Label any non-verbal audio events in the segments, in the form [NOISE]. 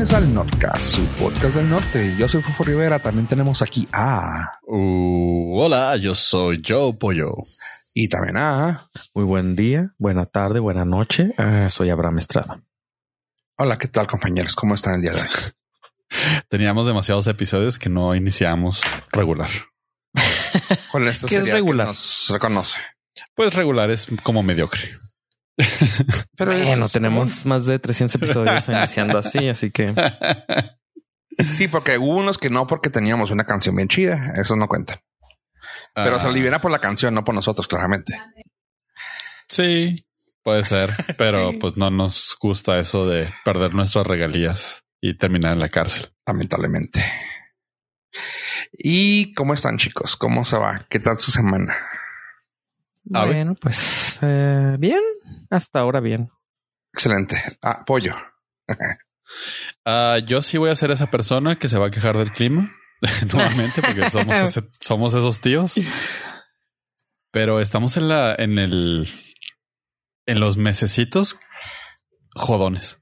Bienvenidos al Nordcast, su podcast del norte. Yo soy Fufo Rivera. También tenemos aquí a. Uh, hola, yo soy Joe Pollo. Y también a. Muy buen día, buena tarde, buena noche. Uh, soy Abraham Estrada. Hola, ¿qué tal, compañeros? ¿Cómo están el día de hoy? [LAUGHS] Teníamos demasiados episodios que no iniciamos regular. Con esto [LAUGHS] ¿Qué es regular? Que nos reconoce. Pues regular es como mediocre. [LAUGHS] Pero bueno, tenemos más de 300 episodios [LAUGHS] iniciando así, así que [LAUGHS] sí, porque hubo unos que no, porque teníamos una canción bien chida. Esos no cuentan, pero se Ah, libera por la canción, no por nosotros, claramente. Sí, puede ser, pero Sí. pues no nos gusta eso de perder nuestras regalías y terminar en la cárcel. Lamentablemente. ¿Y cómo están, chicos? ¿Cómo se va? ¿Qué tal su semana? Bueno, pues eh, bien, hasta ahora bien. Excelente. Ah, pollo. [LAUGHS] Ah, yo sí voy a ser esa persona que se va a quejar del clima [LAUGHS] nuevamente porque somos, [LAUGHS] ese- somos esos tíos. Pero estamos en la, en el, en los mesecitos jodones,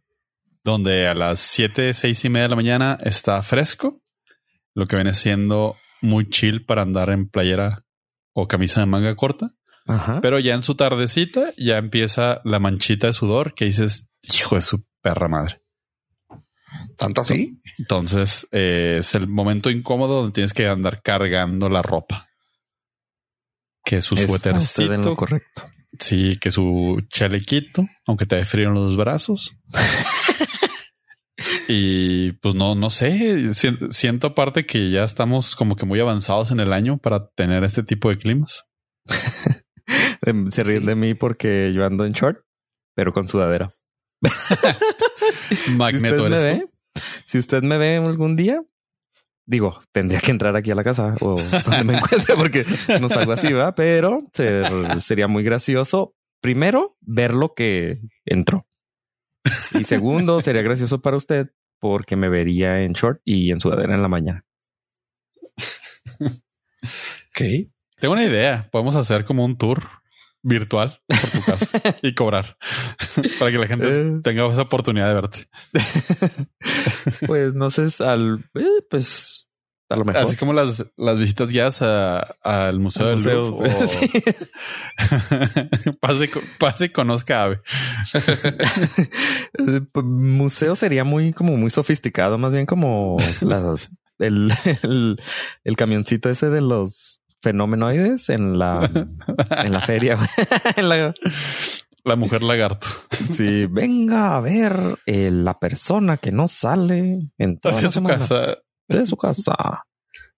donde a las siete, seis y media de la mañana está fresco, lo que viene siendo muy chill para andar en playera o camisa de manga corta. Ajá. Pero ya en su tardecita ya empieza la manchita de sudor que dices, hijo de su perra madre. ¿Tanto así? Entonces eh, es el momento incómodo donde tienes que andar cargando la ropa. Que su Está usted en suétercito, lo correcto. sí, que su chalequito, aunque te dé frío en los brazos. [LAUGHS] y pues no, no sé, si- siento aparte que ya estamos como que muy avanzados en el año para tener este tipo de climas. [LAUGHS] [LAUGHS] Em, Se ríen Sí. de mí porque yo ando en short, pero con sudadera. [LAUGHS] Magneto si usted me ve, si usted me ve algún día, digo, tendría que entrar aquí a la casa o donde me [LAUGHS] encuentre porque no salgo así, ¿verdad? Pero ser- sería muy gracioso. Primero, ver lo que entró. Y segundo, sería gracioso para usted porque me vería en short y en sudadera en la mañana. Ok. Tengo una idea. Podemos hacer como un tour virtual por tu casa [LAUGHS] y cobrar [LAUGHS] para que la gente Eh. tenga esa oportunidad de verte. [LAUGHS] Pues no sé, al, eh, pues a lo mejor. Así como las, las visitas guiadas al Museo del museo, Louvre. o- sí. pase, pase y conozca ave. Eh, pues, museo sería muy como muy sofisticado, más bien como las, el, el, el camioncito ese de los fenomenoides en la [LAUGHS] en la feria. [LAUGHS] En la- La mujer lagarto. sí, venga a ver eh, la persona que no sale en toda de su semana casa. de su casa.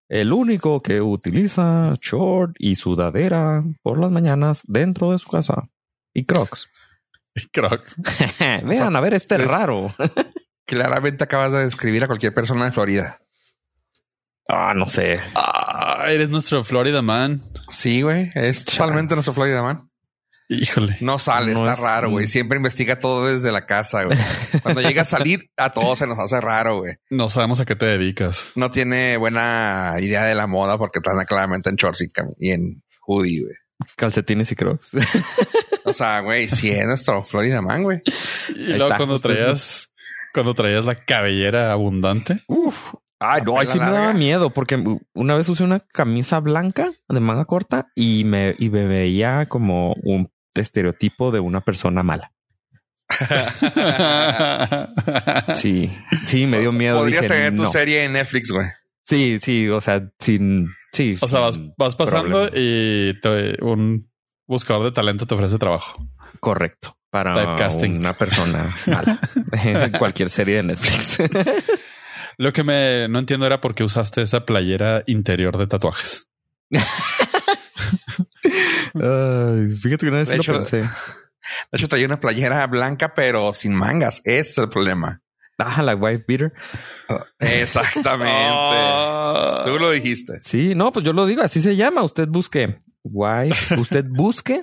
El único que utiliza short y sudadera por las mañanas dentro de su casa. Y crocs. Y Crocs. [LAUGHS] Vean, a ver, este pues- raro. Claramente acabas de describir a cualquier persona de Florida. Ah, no sé. Ah, eres nuestro Florida man. Sí, güey. Es totalmente nuestro Florida man. Híjole. No sale, No está es- raro, güey. Siempre investiga todo desde la casa, güey. Cuando llega a salir, a todos se nos hace raro, güey. No sabemos a qué te dedicas. No tiene buena idea de la moda porque está claramente en shorts y, en hoodie, güey. Calcetines y crocs. O sea, güey, sí es nuestro Florida man, güey. Y Ahí luego está, cuando traías, cuando traías la cabellera abundante. Uf. Ay, no, ahí sí me daba miedo porque una vez usé una camisa blanca de manga corta y me, y me veía como un estereotipo de una persona mala. [LAUGHS] Sí, sí, me dio miedo. Podrías Dije, tener tu no. serie en Netflix, güey. Sí, sí, o sea, sin, sí. O sea, vas, sin vas pasando problema. y te- un buscador de talento te ofrece trabajo. Correcto. Para una persona mala. En [LAUGHS] Cualquier serie de Netflix. [LAUGHS] Lo que me no entiendo era por qué usaste esa playera interior de tatuajes. [LAUGHS] Ay, fíjate que una vez De sí hecho, lo pensé. De hecho, traía una playera blanca, pero sin mangas. Ese es el problema. Ah, la wife beater. Exactamente. Ah. [LAUGHS] Tú lo dijiste. Sí, no, pues yo lo digo, así se llama. Usted busque wife, usted busque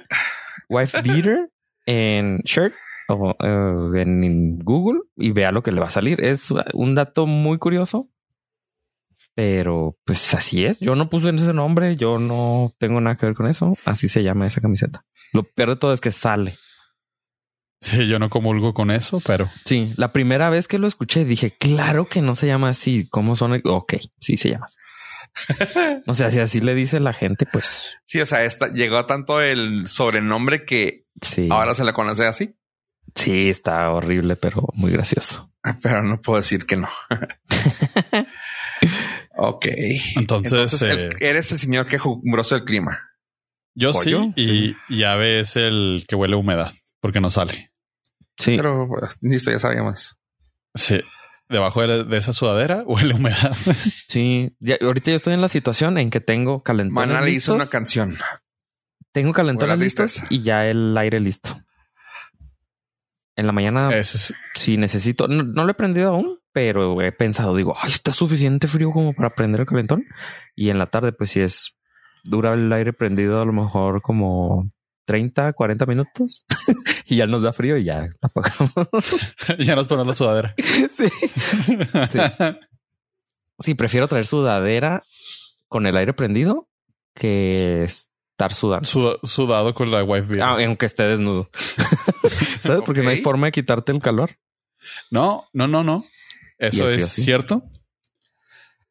wife beater en shirt o eh, en, Google y vea lo que le va a salir. Es un dato muy curioso, pero pues así es. Yo no puse ese nombre, yo no tengo nada que ver con eso. Así se llama esa camiseta. Lo peor de todo es que sale. Sí, yo no comulgo con eso, pero Sí, la primera vez que lo escuché dije, claro que no se llama así. ¿Cómo son? Ok, sí se llama. O sea, si así le dice la gente, pues Sí, o sea, esta, llegó tanto el sobrenombre que sí. ahora se le conoce así, Sí, está horrible, pero muy gracioso. [LAUGHS] pero no puedo decir que no. [LAUGHS] ok. Entonces, el- eh, eres el señor quejumbroso del clima. yo ¿Pollo? sí y, y ave es el que huele a humedad porque no sale. Sí, Pero, insisto, ya sabíamos. Sí. Debajo de, de esa sudadera [LAUGHS] huele humedad. sí. Ya- ahorita yo estoy en la situación en que tengo calentones Maná le hizo una canción. Tengo calentones listos listas. y ya el aire listo. En la mañana, es- si necesito, no, no lo he prendido aún, pero he pensado, digo, ay, está suficiente frío como para prender el calentón. Y en la tarde, pues si es dura el aire prendido, a lo mejor como 30, 40 minutos [LAUGHS] y ya nos da frío y ya apagamos. [LAUGHS] ya nos ponemos la sudadera. sí. Sí. Sí, prefiero traer sudadera con el aire prendido que estar sudando. Suda- sudado con la wife. Ah, aunque esté desnudo. [LAUGHS] ¿Sabes? Porque no hay forma de quitarte el calor. No, no, no, no. Eso es sí. cierto.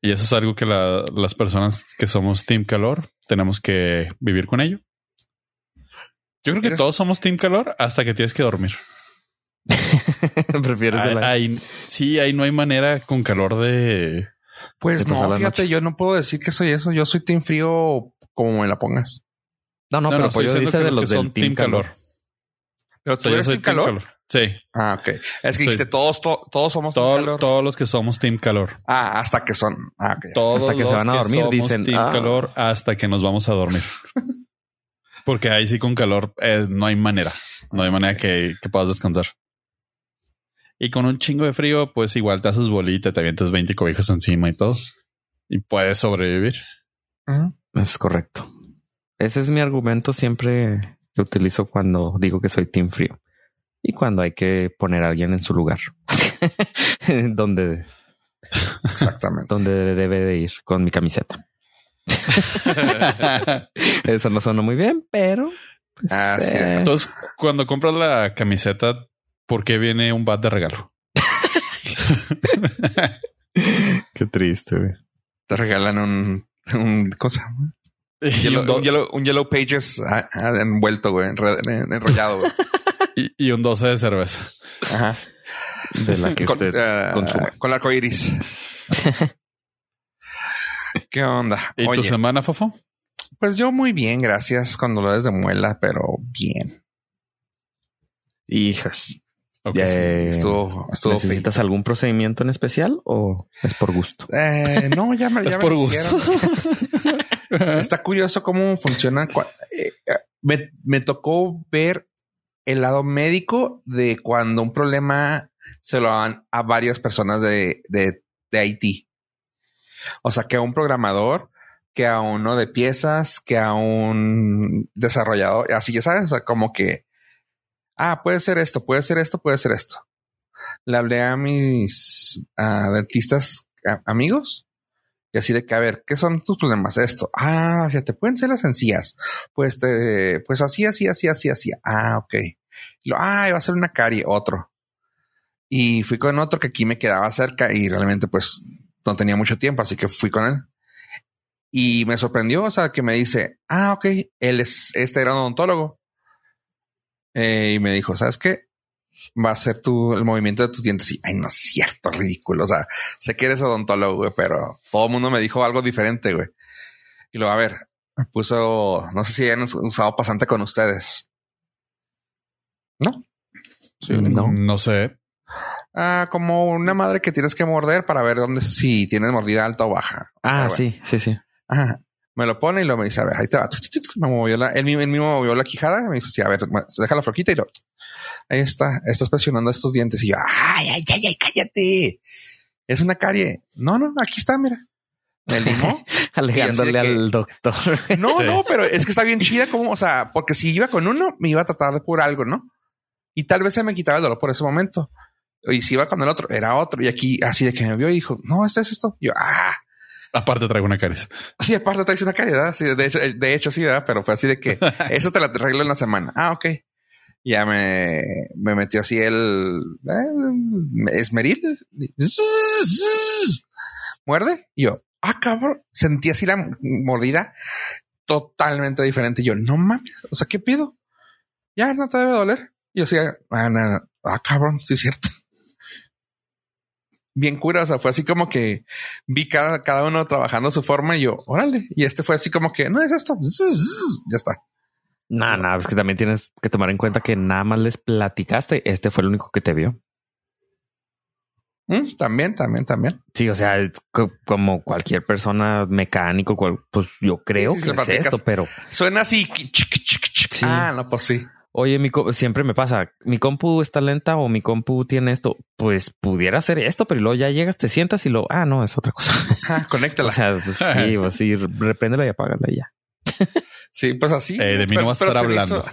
Y eso es algo que la- las personas que somos Team Calor tenemos que vivir con ello. Yo creo que ¿Eres- todos somos Team Calor hasta que tienes que dormir. [LAUGHS] Prefieres Ahí- el aire. ahí- sí, ahí no hay manera con calor de... Pues ¿Qué pasa no, fíjate, yo no puedo decir que soy eso. Yo soy team frío como me la pongas. No, no, pero estoy Pollo diciendo dice que de que los del son Team Calor. Pero O tú sea, yo eres soy team calor. Sí, Ah, ok. Es que Sí. dijiste todos, to- todos somos team Todo- calor. todos los que somos Team Calor. Ah, hasta que son. Ah, ok. Todos Hasta que se van a dormir, somos dicen, Team "Ah". Calor hasta que nos vamos a dormir. [LAUGHS] Porque ahí sí con calor eh, no hay manera. No hay manera que, que puedas descansar. Y con un chingo de frío, pues igual te haces bolita, te avientas 20 cobijas encima y todo. Y puedes sobrevivir. Es correcto. Ese es mi argumento siempre que utilizo cuando digo que soy Team Frío. Y cuando hay que poner a alguien en su lugar. [LAUGHS] donde, Exactamente. donde debe de ir con mi camiseta. [LAUGHS] Eso no suena muy bien, pero... pues, Ah, sí. eh, Entonces, cuando compras la camiseta, ¿por qué viene un bat de regalo? [LAUGHS] Qué triste, güey. Te regalan un, un cosa. Y Yellow, un, do- un yellow, un yellow pages ah, ah, envuelto, güey, enrollado. güey. [LAUGHS] y- y un 12 de cerveza. Ajá. De la que Con, usted ah, consuma. con arco iris. [LAUGHS] ¿Qué onda? ¿Y tu semana, Fofo? pues yo muy bien, gracias. Con dolores de muela, pero bien. Hijas. Sí, eh, estuvo, estuvo ¿Necesitas feito. algún procedimiento en especial o es por gusto? Eh, no, ya me, ya Es me por gusto. [LAUGHS] Está curioso cómo funciona. eh, me, me tocó ver el lado médico de cuando un problema se lo dan a varias personas de, de, de Haití. O sea, que a un programador, que a uno de piezas, que a un desarrollador, así ya sabes, o sea, como que, ah, puede ser esto, puede ser esto, puede ser esto. Le hablé a mis dentistas amigos y así de que, a ver, ¿qué son tus problemas? Esto. Ah, ya te pueden ser las encías. Pues, te, pues así, así, así, así, así. Ah, ok. Lo, ah, va a ser una carie, otro. Y fui con otro que aquí me quedaba cerca y realmente pues no tenía mucho tiempo, así que fui con él. Y me sorprendió, o sea, que me dice, ah, ok, él es, este era un odontólogo. Eh, y me dijo, ¿sabes qué? Va a ser tu, el movimiento de tus dientes. Y, ay, no es cierto, ridículo. O sea, sé que eres odontólogo, güey, pero todo el mundo me dijo algo diferente, güey. Y luego, a ver, me puso, no sé si han us- usado pasante con ustedes. ¿No? Sí, No. No sé. Ah, como una madre que tienes que morder para ver dónde, si tienes mordida alta o baja. Ah, bueno. sí, sí, sí. Ajá. Me lo pone y lo me dice, a ver, ahí te va. Me movió la, él él mismo movió la quijada. Me dice, sí, a ver, deja la floquita y lo. Ahí está, estás presionando estos dientes. Y yo, ay, ay, ay, ay, cállate. Es una carie. No, no, aquí está, mira. Me limó. [LAUGHS] Alegándole que- al doctor. [LAUGHS] No, [LAUGHS] Sí. no, pero es que está bien chida como, o sea, porque si iba con uno, me iba a tratar de por algo, ¿no? Y tal vez se me quitaba el dolor por ese momento. Y si iba con el otro, era otro. Y aquí, así de que me vio y dijo, no, este es esto. Y yo, ah, Aparte traigo una caries. sí, aparte traes una caridad. Sí, de hecho, de hecho, sí, ¿verdad? Pero fue así de que [LAUGHS] eso te la arreglo en la semana. Ah, ok. Ya me, me metió así el eh, esmeril. Muerde. Y yo, ah, cabrón. Sentí así la mordida totalmente diferente. Y yo, no mames. O sea, ¿qué pido? Ya no te debe doler. Y yo decía, ah, nada. ah, cabrón, sí es cierto. Bien cura, o sea, fue así como que vi cada, cada uno trabajando su forma y yo, órale. Y este fue así como que, no es esto, ya está. Nada, nada, es que también tienes que tomar en cuenta que nada más les platicaste. Este fue el único que te vio. Mm, también, también, también. Sí, o sea, como cualquier persona mecánico, pues yo creo que es esto, pero suena así. Ah, no, pues sí. Oye, mi siempre me pasa, mi compu está lenta o mi compu tiene esto, pues pudiera ser esto, pero luego ya llegas, te sientas y lo, ah, no, es otra cosa. [LAUGHS] Ah, conéctala. o sea, pues sí, [LAUGHS] pues sí, repréndela y apágala y ya. Sí, pues así. Eh, de mí no vas a estar hablando.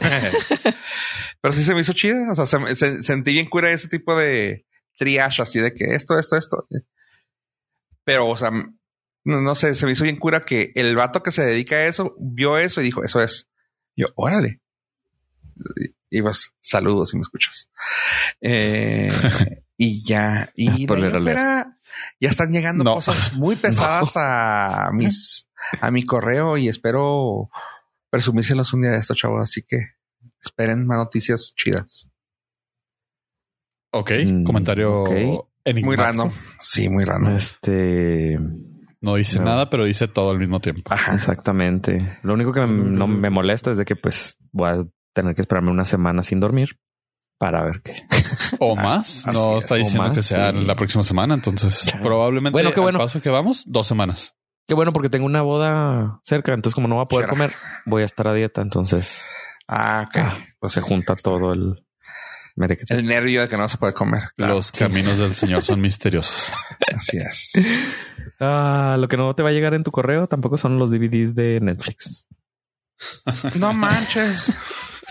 [LAUGHS] pero sí se me hizo chida. O sea, sentí bien cura ese tipo de triage así de que esto, esto, esto. Pero, o sea, no, sé, se me hizo bien cura que el vato que se dedica a eso vio eso y dijo, eso es. yo, órale. Y, pues, saludos si me escuchas. Eh, [LAUGHS] y ya, y ya están llegando cosas muy [LAUGHS] pesadas a mis, a mi correo y espero presumírselos un día de esto, chavos. Así que esperen más noticias chidas. Ok, mm, comentario muy random. Sí, muy random. Este no dice nada, pero dice todo al mismo tiempo. Exactamente. Lo único que no me molesta es de que pues voy a tener que esperarme una semana sin dormir para ver qué. O más. no está diciendo que sea la próxima semana. Entonces, probablemente bueno, qué bueno. paso que vamos, dos semanas. Qué bueno, porque tengo una boda cerca, entonces como no voy a poder comer, voy a estar a dieta, entonces... Ah, ok. Ah, pues se junta todo el... El nervio de que no se puede comer. Los caminos del Señor son [LAUGHS] misteriosos. Así es. Ah, lo que no te va a llegar en tu correo tampoco son los DVDs de Netflix. No manches.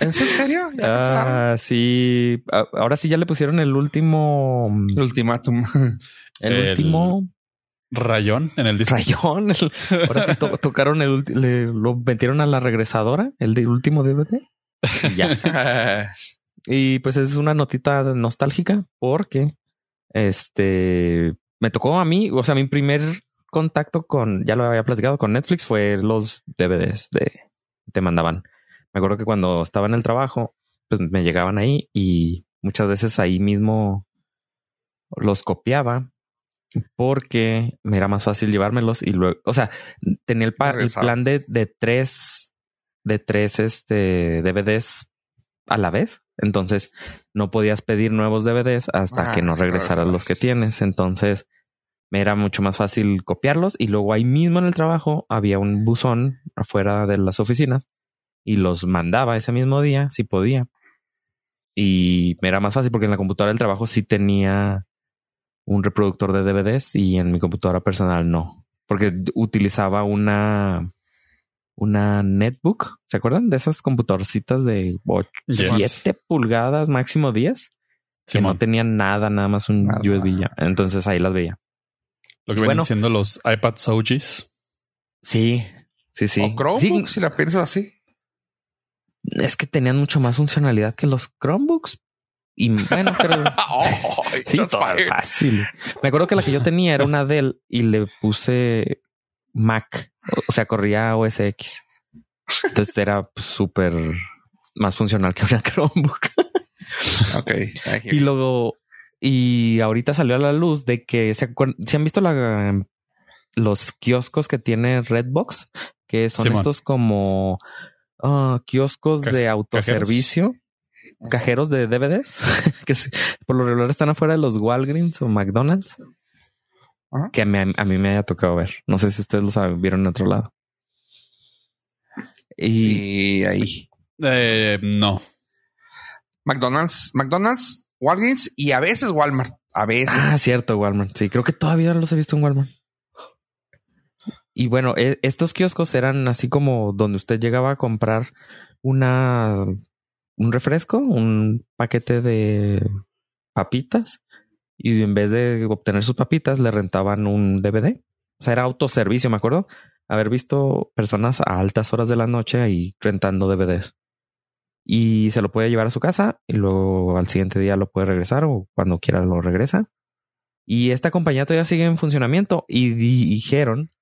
¿En serio? ah, sí. Ahora sí ya le pusieron el último... El ultimátum. [LAUGHS] El, último Rayón en el disco. Rayón. ahora sí tocaron el le, lo metieron a la regresadora, el de último DVD. Y ya. [LAUGHS] y pues es una notita nostálgica porque este me tocó a mí, o sea, mi primer contacto con, ya lo había platicado con Netflix, fue los DVDs de te mandaban. Me acuerdo que cuando estaba en el trabajo, pues me llegaban ahí y muchas veces ahí mismo los copiaba porque me era más fácil llevármelos y luego, o sea, tenía el, plan de, de, tres, de tres este, DVDs a la vez. Entonces no podías pedir nuevos DVDs hasta que ah, no regresaras los que tienes. Entonces me era mucho más fácil copiarlos y luego ahí mismo en el trabajo había un buzón afuera de las oficinas y los mandaba ese mismo día si podía. Y me era más fácil porque en la computadora del trabajo sí tenía un reproductor de DVDs y en mi computadora personal no, porque utilizaba una una netbook, ¿se acuerdan de esas computadorcitas de 7 pulgadas, máximo 10? que no tenían nada, nada más un USB ya. Entonces ahí las veía. Lo que vienen siendo los iPads OGs. Sí, sí, sí. O Chromebook, si la piensas así. Es que tenían mucho más funcionalidad que los Chromebooks, y bueno, pero [LAUGHS] sí, fácil. Me acuerdo que la que yo tenía era una Dell y le puse Mac, o sea, corría OS X. Entonces era súper más funcional que una [LAUGHS] Chromebook. ok. Y luego, y ahorita salió a la luz de que se, han visto la, los kioscos que tiene Redbox, que son estos como ah, kioscos de autoservicio cajeros de DVDs [LAUGHS] que por lo regular están afuera de los Walgreens o McDonald's que a mí, me haya tocado ver. No sé si ustedes los vieron en otro lado. Y ahí. Eh, no. McDonald's, McDonald's, Walgreens y a veces Walmart. A veces. Ah, cierto, Walmart. Sí, creo que todavía los he visto en Walmart. Y bueno, e, estos kioscos eran así como donde usted llegaba a comprar una un refresco, un paquete de papitas y en vez de obtener sus papitas le rentaban un DVD. O sea, era autoservicio, me acuerdo haber visto personas a altas horas de la noche ahí rentando DVDs. y se lo puede llevar a su casa y luego al siguiente día lo puede regresar o cuando quiera lo regresa. Y esta compañía todavía sigue en funcionamiento y dijeron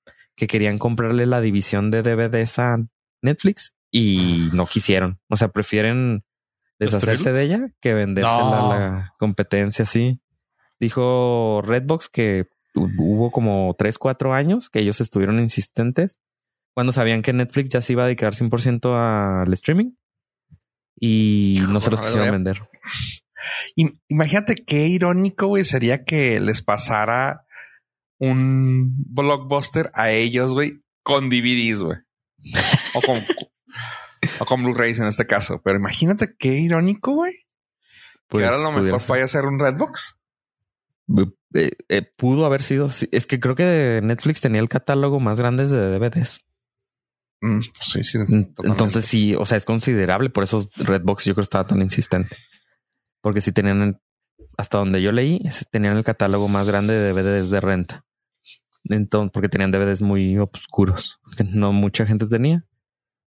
que querían comprarle la división de DVDs a Netflix y no quisieron. O sea, prefieren deshacerse de ella que vendérsela a la competencia, sí. Dijo Redbox que hubo como 3, 4 años que ellos estuvieron insistentes cuando sabían que Netflix ya se iba a dedicar 100% al streaming y no se los quisieron vender. Imagínate qué irónico, güey, sería que les pasara un blockbuster a ellos, güey, con DVDs, güey. o con, o con Blu-rays en este caso. Pero imagínate qué irónico, güey. Pues, ahora lo mejor fue hacer un Redbox. Eh, eh, pudo haber sido. Es que creo que Netflix tenía el catálogo más grande de DVDs. Mm, sí, sí. Entonces sí, o sea, es considerable. Por eso Redbox yo creo estaba tan insistente. Porque si tenían, hasta donde yo leí, tenían el catálogo más grande de DVDs de renta. Entonces, porque tenían DVDs muy oscuros [LAUGHS] que no mucha gente tenía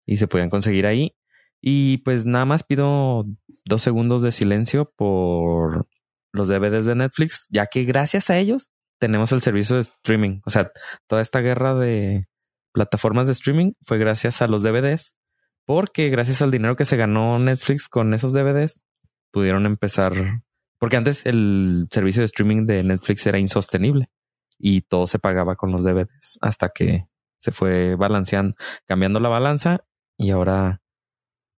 y se podían conseguir ahí. Y pues nada más pido dos segundos de silencio por los DVDs de Netflix, ya que gracias a ellos tenemos el servicio de streaming. O sea, toda esta guerra de plataformas de streaming fue gracias a los DVDs, porque gracias al dinero que se ganó Netflix con esos DVDs, pudieron empezar, porque antes el servicio de streaming de Netflix era insostenible y todo se pagaba con los DVDs hasta que se fue balanceando, cambiando la balanza y ahora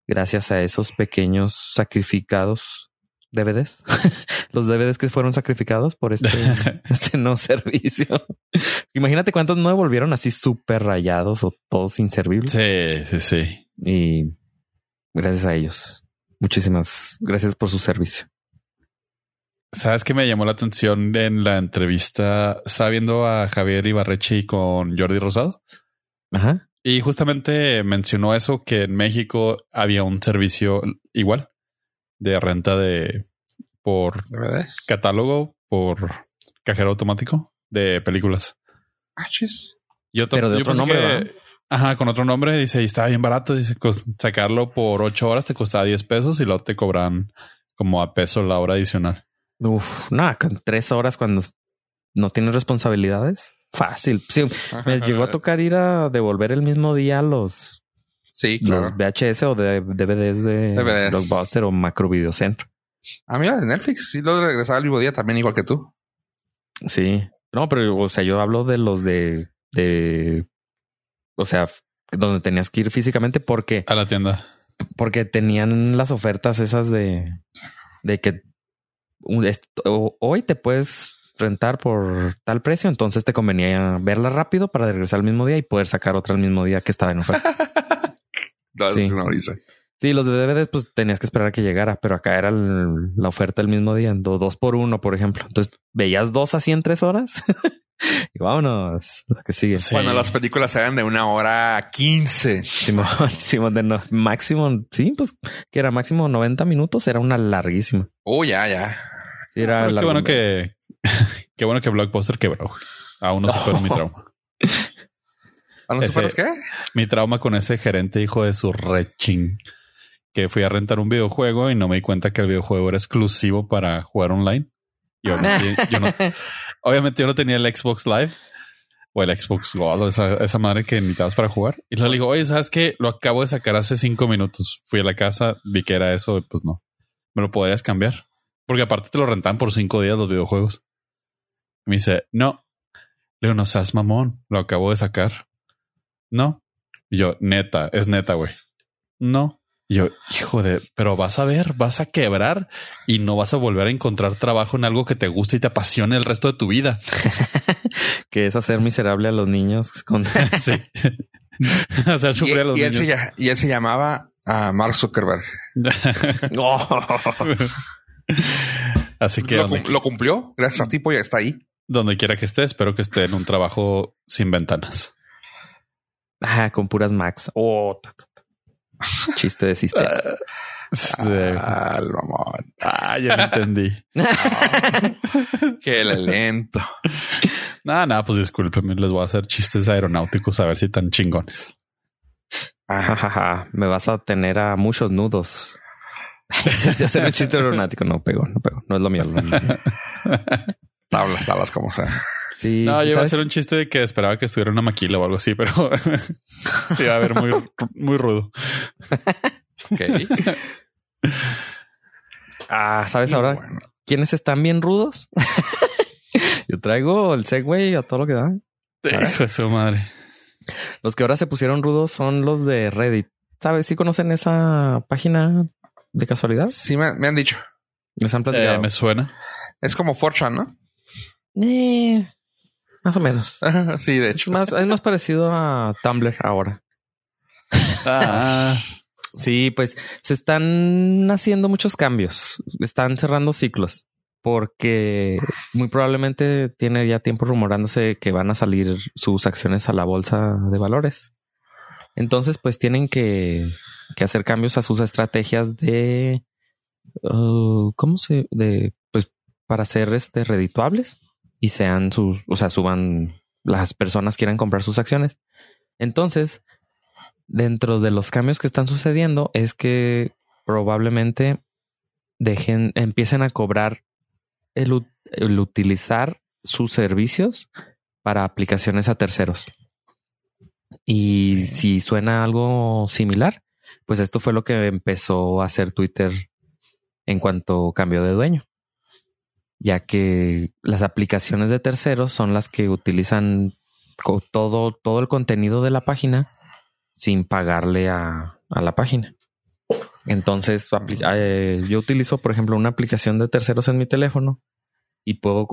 gracias a esos pequeños sacrificados DVDs, [LAUGHS] los DVDs que fueron sacrificados por este, [LAUGHS] este no servicio. [LAUGHS] Imagínate cuántos no volvieron así súper rayados o todos inservibles. Sí, sí, sí. Y gracias a ellos. Muchísimas gracias por su servicio. ¿Sabes qué me llamó la atención en la entrevista? Estaba viendo a Javier Ibarrechi con Jordi Rosado. Ajá. Y justamente mencionó eso, que en México había un servicio igual de renta de por catálogo, por cajero automático de películas. Ah, chis. Pero de otro nombre. ajá, con otro nombre. Dice, y estaba bien barato. Dice, sacarlo por ocho horas te costaba 10 pesos y luego te cobran como a peso la hora adicional. Uf, nada, con tres horas cuando no tienes responsabilidades. Fácil. Sí, me llegó a tocar ir a devolver el mismo día los, sí, claro. los VHS o de DVDs de Blockbuster o Macro Videocentro. A mí de Netflix sí lo regresaba el mismo día también igual que tú. Sí. No, pero o sea, yo hablo de los de, de o sea, donde tenías que ir físicamente porque a la tienda. Porque tenían las ofertas esas de de que hoy te puedes rentar por tal precio, entonces te convenía verla rápido para regresar al mismo día y poder sacar otra al mismo día que estaba en oferta. [LAUGHS] sí. sí, los de DVDs pues tenías que esperar a que llegara, pero acá era la oferta el mismo día, dos por uno, por ejemplo. Entonces veías dos así en tres horas. [LAUGHS] y vámonos, lo que sigue. Bueno, las películas eran de una hora quince. Simón, [LAUGHS] Simón, de no, máximo, sí, pues que era máximo 90 minutos, era una larguísima. Oh, ya, ya. Era qué bueno que [LAUGHS] qué bueno que Blockbuster quebró. Aún no supero mi trauma. [LAUGHS] ¿Aún no superas qué? Mi trauma con ese gerente hijo de su rechín. Que fui a rentar un videojuego y no me di cuenta que el videojuego era exclusivo para jugar online. Y obviamente, yo no, [LAUGHS] obviamente yo no tenía el Xbox Live o el Xbox Gold esa, esa madre que necesitabas para jugar. Y le digo, oye, ¿sabes qué? Lo acabo de sacar hace cinco minutos. Fui a la casa, vi que era eso, pues no. ¿Me lo podrías cambiar? Porque aparte te lo rentan por cinco días los videojuegos. me dice, no. Le digo, no seas mamón, lo acabo de sacar. No. Y yo, neta, es neta, güey. No. Y yo, hijo de, pero vas a ver, vas a quebrar y no vas a volver a encontrar trabajo en algo que te guste y te apasione el resto de tu vida. [LAUGHS] que es hacer miserable a los niños con [LAUGHS] sí. [LAUGHS] hacer sufrir a los y niños. Él se, y él se llamaba a Mark Zuckerberg. Así que lo, cumplió. Gracias a ti, pues ya está ahí. Donde quiera que esté, espero que esté en un trabajo sin ventanas. Ah, con puras Max. Oh, chiste de sistema. [LAUGHS] Ah, ah, ya lo entendí. [LAUGHS] Qué lento. Nada, nada, pues discúlpenme, les voy a hacer chistes aeronáuticos a ver si tan chingones. Me vas a tener a muchos nudos de [LAUGHS] hacer un chiste lunático. No pegó, no pegó. No es lo mío. [LAUGHS] No es lo mío. Tablas, tablas, como sea. Sí, No, yo iba a hacer un chiste de que esperaba que estuviera una maquila o algo así, pero se [LAUGHS] iba a ver muy, muy rudo. Ok. Ah, ¿sabes Y ahora bueno, quiénes están bien rudos? Yo traigo el Segway a todo lo que da. Hijo de su madre. Los que ahora se pusieron rudos son los de Reddit. ¿Sabes? ¿Sí conocen esa página de casualidad? sí me, me han dicho. Les han platicado. Eh, me suena. Es como Fortran, ¿no? Eh, más o menos. [LAUGHS] sí, de Es hecho. más, es más parecido a Tumblr ahora. [LAUGHS] Ah, Sí, pues se están haciendo muchos cambios. Están cerrando ciclos porque muy probablemente tiene ya tiempo rumorándose que van a salir sus acciones a la bolsa de valores. Entonces, pues tienen que, que hacer cambios a sus estrategias de uh, ¿cómo se? de pues para ser este redituables y sean sus, o sea, suban las personas quieran comprar sus acciones. Entonces, dentro de los cambios que están sucediendo es que probablemente dejen, empiecen a cobrar el, ut- el utilizar sus servicios para aplicaciones a terceros. Y si suena algo similar, pues esto fue lo que empezó a hacer Twitter en cuanto cambió de dueño, ya que las aplicaciones de terceros son las que utilizan todo, todo el contenido de la página sin pagarle a, a la página. Entonces, eh, yo utilizo, por ejemplo, una aplicación de terceros en mi teléfono y puedo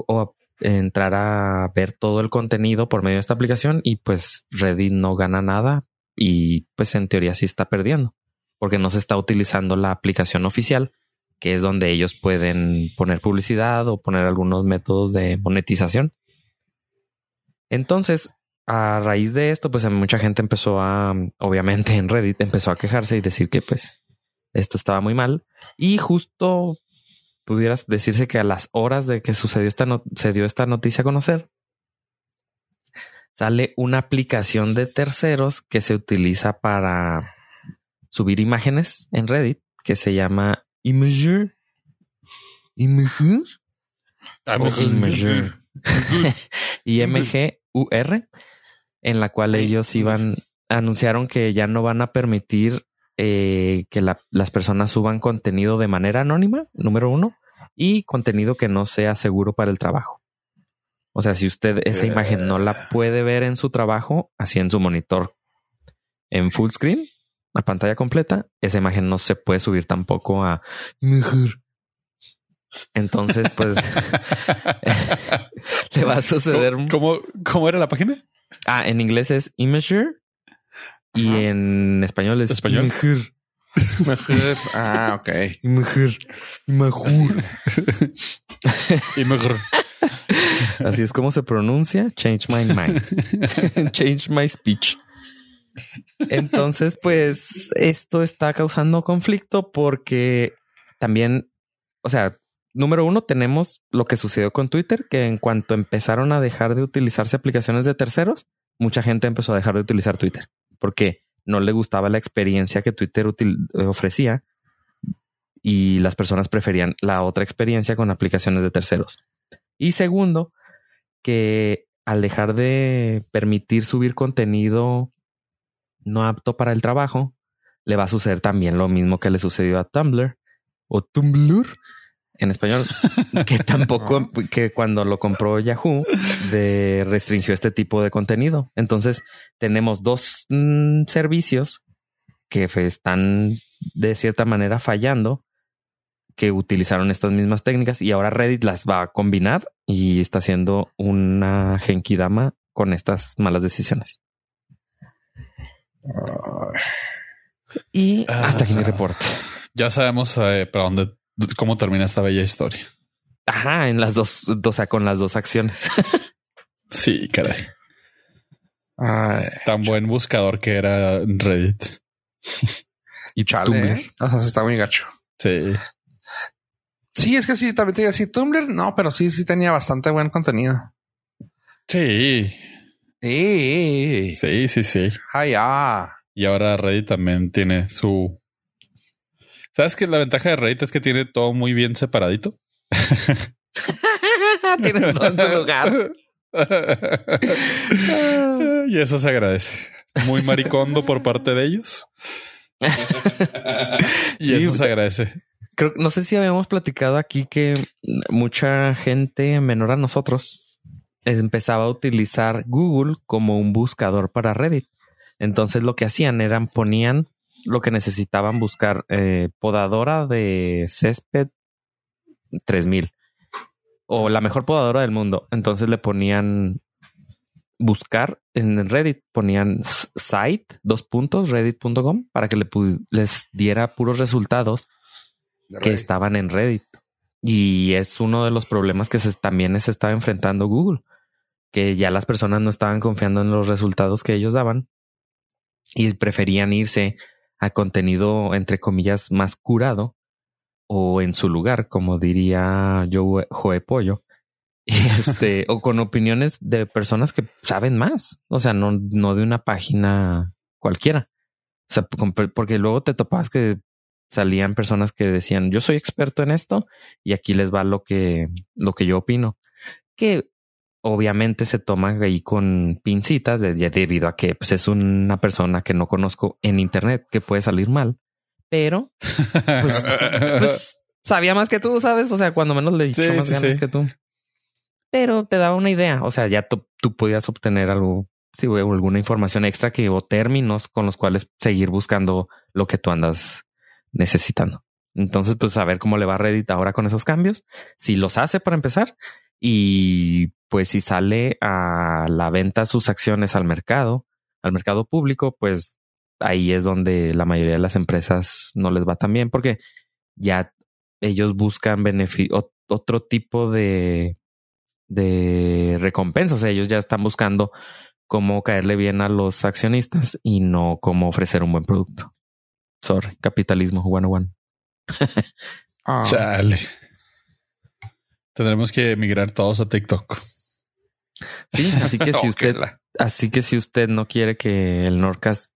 entrar a ver todo el contenido por medio de esta aplicación y pues Reddit no gana nada y pues en teoría sí está perdiendo porque no se está utilizando la aplicación oficial que es donde ellos pueden poner publicidad o poner algunos métodos de monetización. Entonces, a raíz de esto, pues mucha gente empezó a, obviamente en Reddit, empezó a quejarse y decir que pues esto estaba muy mal. Y justo pudieras decirse que a las horas de que sucedió esta se dio esta noticia a conocer, sale una aplicación de terceros que se utiliza para subir imágenes en Reddit que se llama Imager. Imager. Ah, Imager. IMGUR, [LAUGHS] en la cual ellos iban, anunciaron que ya no van a permitir eh, que la- las personas suban contenido de manera anónima, número uno, y contenido que no sea seguro para el trabajo. O sea, si usted esa imagen no la puede ver en su trabajo, así en su monitor en full screen, la pantalla completa, esa imagen no se puede subir tampoco a mejor. Entonces, pues [LAUGHS] le va a suceder. ¿Cómo, ¿Cómo era la página? Ah, en inglés es Imager y Ajá. en español es ¿Español? Imager. Mejor. Ah, ok. Imager. Imager. Y mejor. Así es como se pronuncia. Change my mind. [LAUGHS] Change my speech. Entonces, pues esto está causando conflicto porque también, o sea, número uno, tenemos lo que sucedió con Twitter, que en cuanto empezaron a dejar de utilizarse aplicaciones de terceros, mucha gente empezó a dejar de utilizar Twitter porque no le gustaba la experiencia que Twitter eh, ofrecía y las personas preferían la otra experiencia con aplicaciones de terceros. Y segundo, que al dejar de permitir subir contenido no apto para el trabajo, le va a suceder también lo mismo que le sucedió a Tumblr o Tumblr en español, [LAUGHS] que tampoco, que cuando lo compró Yahoo, de restringió este tipo de contenido. Entonces, tenemos dos mm, servicios que están de cierta manera fallando, que utilizaron estas mismas técnicas y ahora Reddit las va a combinar y está haciendo una genkidama con estas malas decisiones. Y Ah, hasta aquí mi reporte. Ya sabemos eh, para dónde, cómo termina esta bella historia. Ajá, en las dos, o sea, con las dos acciones. [LAUGHS] Sí, caray. Ay, Tan buen buscador que era Reddit. y [LAUGHS] chale. Tumblr. ¿eh? O sea, está muy gacho. Sí. Sí, es que sí, también te iba a decir Tumblr. No, pero sí, sí tenía bastante buen contenido. Sí. Sí. Sí, sí, sí. Ay, ah. Y ahora Reddit también tiene su ¿Sabes que la ventaja de Reddit es que tiene todo muy bien separadito? [LAUGHS] Tienes todo en su lugar. y eso se agradece. Muy maricondo por parte de ellos. y Sí, eso se agradece. Creo, no sé si habíamos platicado aquí que mucha gente menor a nosotros empezaba a utilizar Google como un buscador para Reddit. Entonces lo que hacían eran ponían lo que necesitaban buscar eh, podadora de césped 3000 o la mejor podadora del mundo. Entonces le ponían buscar en Reddit, ponían site dos puntos reddit.com para que le les diera puros resultados que estaban en Reddit. Y es uno de los problemas que se, también se estaba enfrentando Google, que ya las personas no estaban confiando en los resultados que ellos daban y preferían irse a contenido, entre comillas, más curado o en su lugar, como diría yo, Joe Pollo. [LAUGHS] Este, o con opiniones de personas que saben más. O sea, no, no de una página cualquiera. O sea, porque luego te topabas que salían personas que decían yo soy experto en esto y aquí les va lo que, lo que yo opino. Que obviamente se toma ahí con pincitas de, de- debido a que pues, es una persona que no conozco en internet que puede salir mal, pero pues, [LAUGHS] pues sabía más que tú, ¿sabes? O sea, cuando menos le echó Sí, más sí, ganas sí. que tú. Pero te daba una idea. O sea, ya tú, tú podías obtener algo, sí, güey, o alguna información extra que o términos con los cuales seguir buscando lo que tú andas necesitando. Entonces, pues a ver cómo le va a Reddit ahora con esos cambios. Si los hace para empezar y pues si sale a la venta sus acciones al mercado, al mercado público, pues ahí es donde la mayoría de las empresas no les va tan bien porque ya ellos buscan beneficio, otro tipo de, de recompensa. O sea, ellos ya están buscando cómo caerle bien a los accionistas y no cómo ofrecer un buen producto. Sorry, capitalismo one on one. [LAUGHS] Ah, Chale. Tendremos que emigrar todos a TikTok. Sí, así que [LAUGHS] si usted, así que si usted no quiere que el Nordcast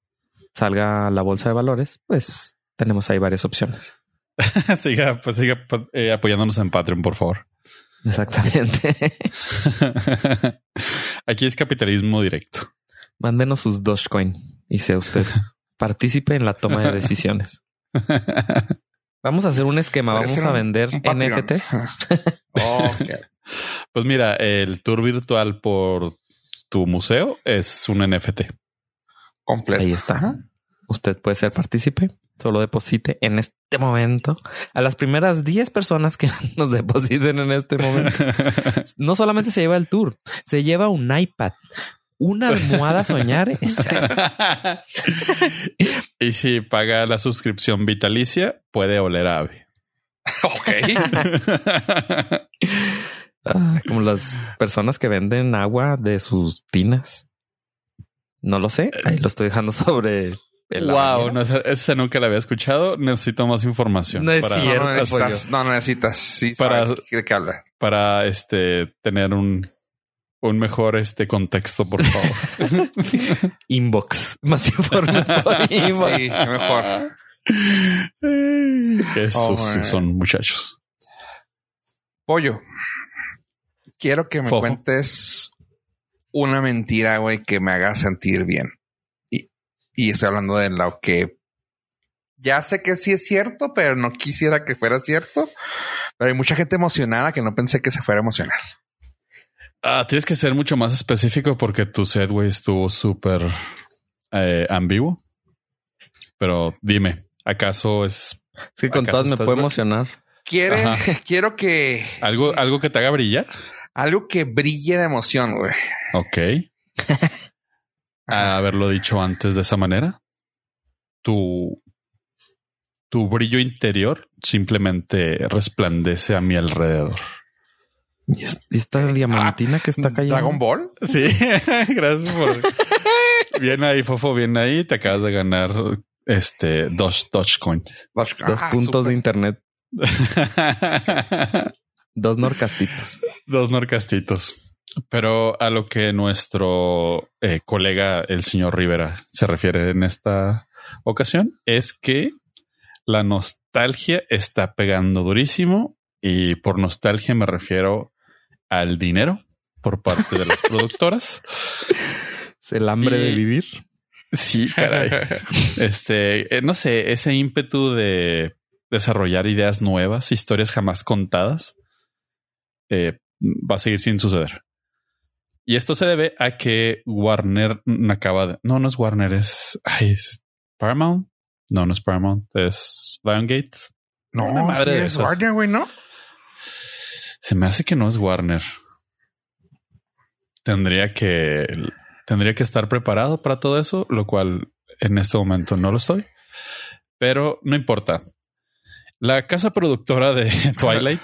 salga a la bolsa de valores, pues tenemos ahí varias opciones. [LAUGHS] siga, pues siga eh, apoyándonos en Patreon, por favor. Exactamente. [LAUGHS] Aquí es capitalismo directo. Mándenos sus Dogecoin y sea usted partícipe en la toma de decisiones. Vamos a hacer un esquema. Vamos a vender. NFTs. Pues mira, el tour virtual por tu museo es un NFT. Completo. Ahí está. Usted puede ser partícipe. Solo deposite en este momento a las primeras 10 personas que [LAUGHS] nos depositen en este momento. [LAUGHS] No solamente se lleva el tour, se lleva un iPad, una almohada a soñar. [LAUGHS] y si paga la suscripción vitalicia, puede oler a ave. Ok. Ah, como las personas que venden agua de sus tinas. No lo sé. Ahí lo estoy dejando [LAUGHS] sobre el wow, no, esa nunca la había escuchado. Necesito más información No es para, cierto. no necesitas. No, necesitas. Sí, Para- sabes de qué habla. para este tener un, un mejor este contexto, por favor. [LAUGHS] [LAUGHS] inbox. Más información. inbox. Sí, mejor. Qué Oh, sucios son, muchachos. Pollo. Quiero que me Fofo. cuentes una mentira, güey, que me haga sentir bien. Y, y estoy hablando de lo que ya sé que sí es cierto, pero no quisiera que fuera cierto. Pero hay mucha gente emocionada que no pensé que se fuera a emocionar. Ah, tienes que ser mucho más específico porque tu set, güey, estuvo súper eh, ambiguo. Pero dime, ¿acaso es Es que con ¿Acaso todas me puedo emocionar. Quiere, [LAUGHS] quiero que algo, algo que te haga brillar? Algo que brille de emoción, güey. Ok. A haberlo dicho antes de esa manera. Tu, tu brillo interior simplemente resplandece a mi alrededor. Y es- y esta diamantina que está cayendo. Dragon Ball. Sí, [LAUGHS] gracias por. bien ahí, Fofo, bien ahí. Te acabas de ganar este dos Dogecoins. Dos, Dos ah, puntos de internet. [LAUGHS] Dos norcastitos. [LAUGHS] dos norcastitos. Pero a lo que nuestro eh, colega, el señor Rivera, se refiere en esta ocasión es que la nostalgia está pegando durísimo y por nostalgia me refiero al dinero por parte de las [LAUGHS] productoras. Es el hambre de vivir. Sí, caray. [LAUGHS] Este, eh, no sé, ese ímpetu de desarrollar ideas nuevas, historias jamás contadas, eh, va a seguir sin suceder. Y esto se debe a que Warner acaba de... No, no es Warner, es... Ay, ¿es Paramount. No, no es Paramount, es Lionsgate. No, Una madre sí de es esas. Warner, güey, ¿no? Se me hace que no es Warner. Tendría que tendría que estar preparado para todo eso, lo cual en este momento no lo estoy. Pero no importa. La casa productora de [LAUGHS] Twilight,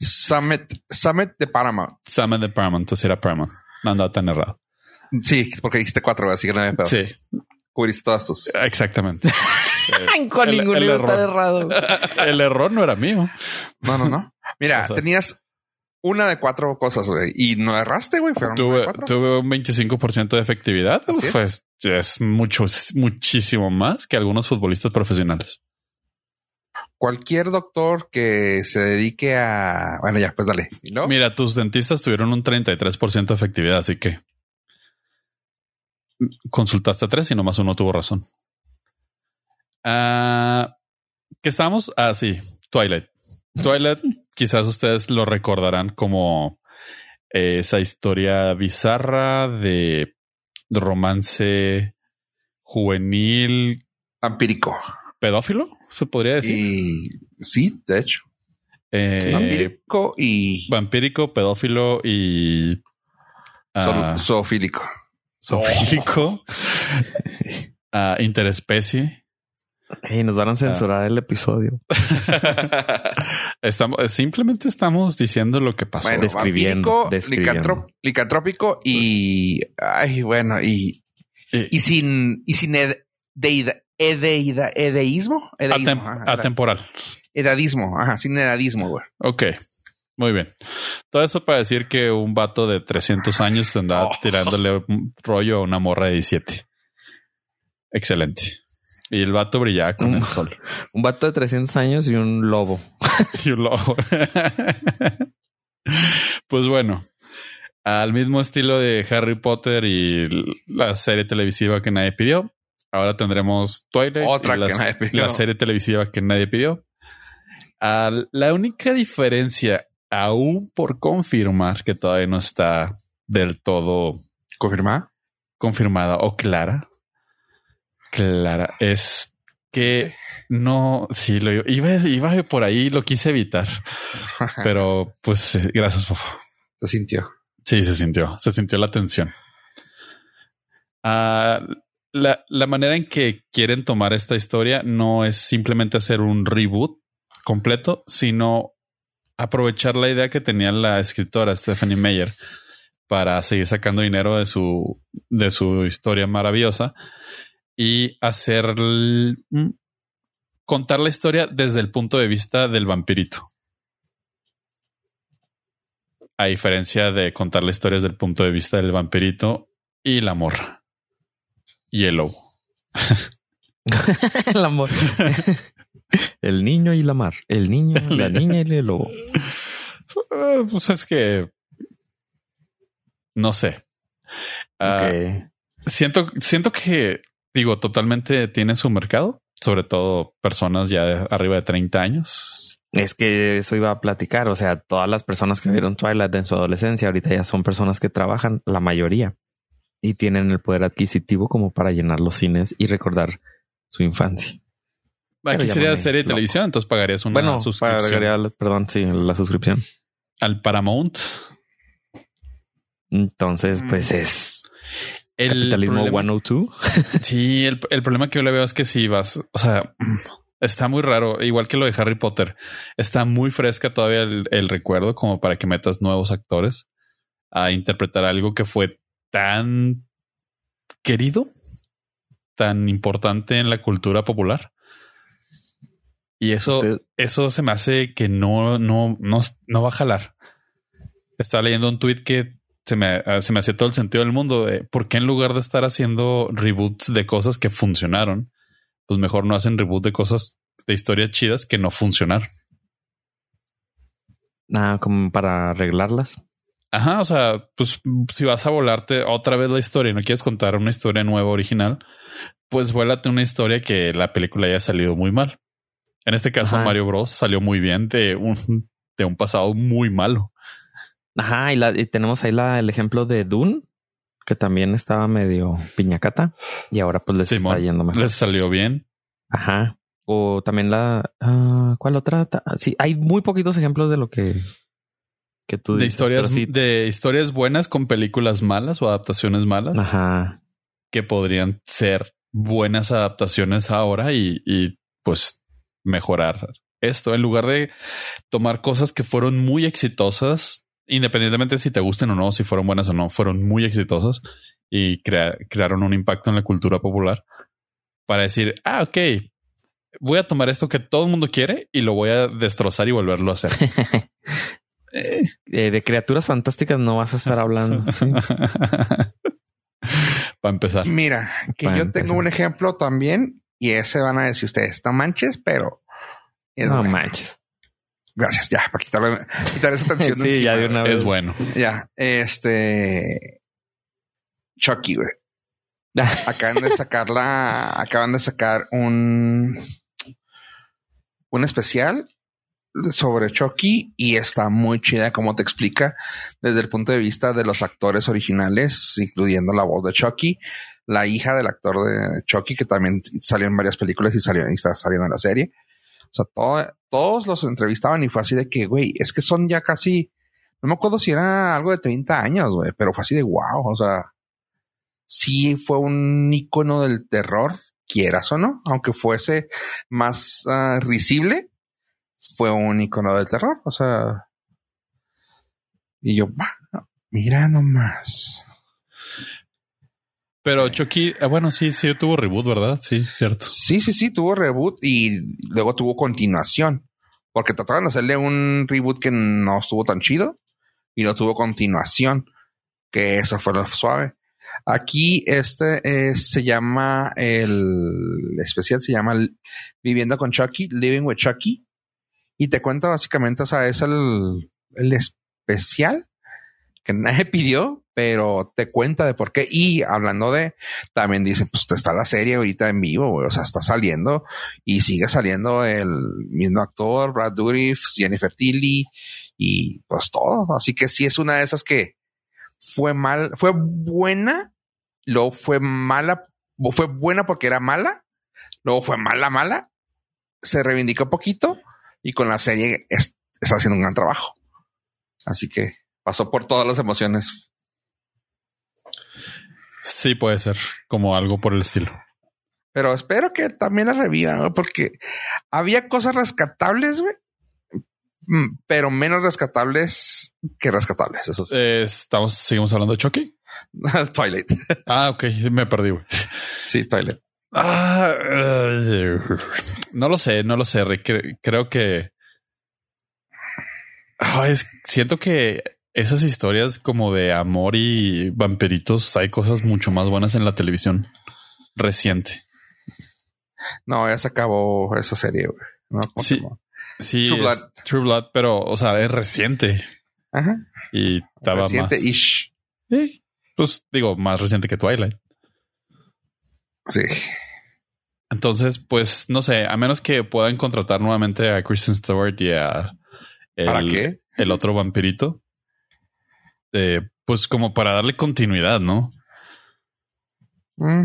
Summit, Summit de Paramount. Summit de Paramount, entonces era Paramount. No andaba tan errado. Sí, porque dijiste cuatro, así que no había pedo. Sí, Cubriste todas tus. exactamente. [LAUGHS] Eh, Con el- estar error. errado. [LAUGHS] El error no era mío. No, no, no. Mira, O sea- tenías una de cuatro cosas, güey, y no erraste, güey. Tuve, tuve un 25% de efectividad. Así es. Pues es mucho, muchísimo más que algunos futbolistas profesionales. Cualquier doctor que se dedique a. Bueno, ya, pues dale. Mira, tus dentistas tuvieron un 33% de efectividad, así que consultaste a tres y nomás uno tuvo razón. Ah, ¿Qué estamos? Ah, sí, Twilight. Twilight, [LAUGHS] quizás ustedes lo recordarán como eh, esa historia bizarra de romance juvenil Vampírico. pedófilo, se podría decir. Y sí, de hecho. Eh, Vampírico y vampírico, pedófilo y ah, zo- zoofílico. zoofílico, [LAUGHS] ah, interespecie. Ey, nos van a censurar el episodio. [LAUGHS] Estamos, simplemente estamos diciendo lo que pasó. Bueno, Describiendo, vampírico, describiendo. licantrop- licantrópico y. Ay, bueno, y. Eh, Y sin. Y sin ed- deida- edeida- edeísmo. Edeísmo. atem- ajá, atemporal. edadismo. Ajá, sin edadismo, güey. Ok, muy bien. Todo eso para decir que un vato de 300 años andaba Oh. tirándole un rollo a una morra de 17. Excelente. Y el vato brillaba con Mm. el sol. [LAUGHS] Un vato de 300 años y un lobo. [LAUGHS] Y un lobo. [LAUGHS] pues bueno, al mismo estilo de Harry Potter y la serie televisiva que nadie pidió, ahora tendremos Twilight, Otra y la, que nadie pidió. la serie televisiva que nadie pidió. Ah, la única diferencia, aún por confirmar, que todavía no está del todo ¿Confirma? confirmada o clara, clara, es que no, sí, lo iba, iba por ahí, lo quise evitar, [LAUGHS] pero pues eh, gracias, Fofo. Se sintió. Sí, se sintió, se sintió la tensión. Ah, la, manera en que quieren tomar esta historia no es simplemente hacer un reboot completo, sino aprovechar la idea que tenía la escritora Stephanie Meyer para seguir sacando dinero de su, de su historia maravillosa y hacer mm, contar la historia desde el punto de vista del vampirito. A diferencia de contar la historia desde el punto de vista del vampirito y la morra. Y el lobo. el amor. [LAUGHS] el niño y la mar. El niño, la niña y el lobo. Eh, Pues es que no sé. Ah, Ok. siento, siento que digo, totalmente tiene su mercado, sobre todo personas ya de arriba de 30 años. Es que eso iba a platicar. O sea, todas las personas que vieron Twilight en su adolescencia ahorita ya son personas que trabajan, la mayoría, y tienen el poder adquisitivo como para llenar los cines y recordar su infancia. Pero Aquí sería serie de loco. televisión, entonces pagarías una bueno, suscripción pagaría, perdón, sí, la suscripción. al Paramount. Entonces, Mm. pues es El capitalismo problema- 102. [LAUGHS] Sí, el, el problema que yo le veo es que si vas, o sea, [CLEARS THROAT] está muy raro, igual que lo de Harry Potter, está muy fresca todavía el, el recuerdo como para que metas nuevos actores a interpretar algo que fue tan querido, tan importante en la cultura popular. Y eso, Usted- eso se me hace que no, no, no, no va a jalar. Estaba leyendo un tweet que se me, ah, se me hacía todo el sentido del mundo. De ¿Por qué en lugar de estar haciendo reboots de cosas que funcionaron, pues mejor no hacen reboot de cosas de historias chidas que no funcionaron. Nada, como para arreglarlas. Ajá, o sea, pues si vas a volarte otra vez la historia y no quieres contar una historia nueva original, pues vuélate una historia que la película haya salido muy mal. En este caso, Ajá. Mario Bros. salió muy bien de un, de un pasado muy malo. Ajá, y, la, y tenemos ahí la, el ejemplo de Dune, que también estaba medio piñacata y ahora pues les Simón, está yendo mejor. Les salió bien. Ajá. O también la... ah, ¿Cuál otra? Ta- Sí, hay muy poquitos ejemplos de lo que, que tú De dices, historias, sí- de historias buenas con películas malas o adaptaciones malas Ajá. que podrían ser buenas adaptaciones ahora y, y pues mejorar esto en lugar de tomar cosas que fueron muy exitosas, independientemente si te gusten o no, si fueron buenas o no, fueron muy exitosas y crea- crearon un impacto en la cultura popular para decir, ah, ok, voy a tomar esto que todo el mundo quiere y lo voy a destrozar y volverlo a hacer. [LAUGHS] Eh, de criaturas fantásticas no vas a estar hablando. sí. [LAUGHS] para empezar. Mira, que Para yo empezar. tengo un ejemplo también y ese van a decir ustedes, no manches, pero es no bueno. manches. Gracias, ya, para quitarle, quitar esa tensión. [LAUGHS] Sí, encima, ya de una vez. Es bueno. Ya, este Chucky, güey. [LAUGHS] Acaban de sacar la, acaban de sacar un, un especial sobre Chucky y está muy chida como te explica desde el punto de vista de los actores originales, incluyendo la voz de Chucky, la hija del actor de Chucky, que también salió en varias películas y salió y está saliendo en la serie. O sea, todo- todos los entrevistaban y fue así de que, güey, es que son ya casi, no me acuerdo si era algo de 30 años, güey, pero fue así de wow. O sea, sí fue un icono del terror, quieras o no, aunque fuese más ah, risible, fue un icono del terror. O sea, y yo, "Va, mira nomás. Pero Chucky, ah, bueno, sí, sí tuvo reboot, ¿verdad? Sí, cierto. Sí, sí, sí, tuvo reboot y luego tuvo continuación. Porque trataron de hacerle un reboot que no estuvo tan chido y no tuvo continuación. Que eso fue lo suave. Aquí este eh, se llama el especial, se llama Viviendo con Chucky, Living with Chucky. Y te cuenta básicamente, o sea, es el, el especial que nadie [LAUGHS] pidió, pero te cuenta de por qué. Y hablando de, también dicen, pues está la serie ahorita en vivo. O sea, está saliendo y sigue saliendo el mismo actor, Brad Dourif, Jennifer Tilly y pues todo. Así que sí es una de esas que fue mal, fue buena, luego fue mala, fue buena porque era mala, luego fue mala, mala, se reivindicó poquito y con la serie es- está haciendo un gran trabajo. Así que pasó por todas las emociones. Sí, puede ser como algo por el estilo. Pero espero que también la revivan, ¿no? porque había cosas rescatables, güey. Mm, Pero menos rescatables que rescatables. Eso sí. Eh, estamos, seguimos hablando de Chucky. [LAUGHS] Twilight. Ah, ok, me perdí. güey. Sí, Twilight. Ah, eh, no lo sé, no lo sé. Rick. Creo que es, siento que esas historias como de amor y vampiritos hay cosas mucho más buenas en la televisión reciente. No, ya se acabó esa serie, güey. No, ¿cómo se Sí. Sí, True Blood. True Blood, pero o sea, es reciente Ajá. y estaba Reciente más. ish. Sí, pues digo, más reciente que Twilight. Sí. Entonces, pues no sé, a menos que puedan contratar nuevamente a Kristen Stewart y a el, ¿Para qué? el otro vampirito, eh, pues como para darle continuidad, ¿no? Mm,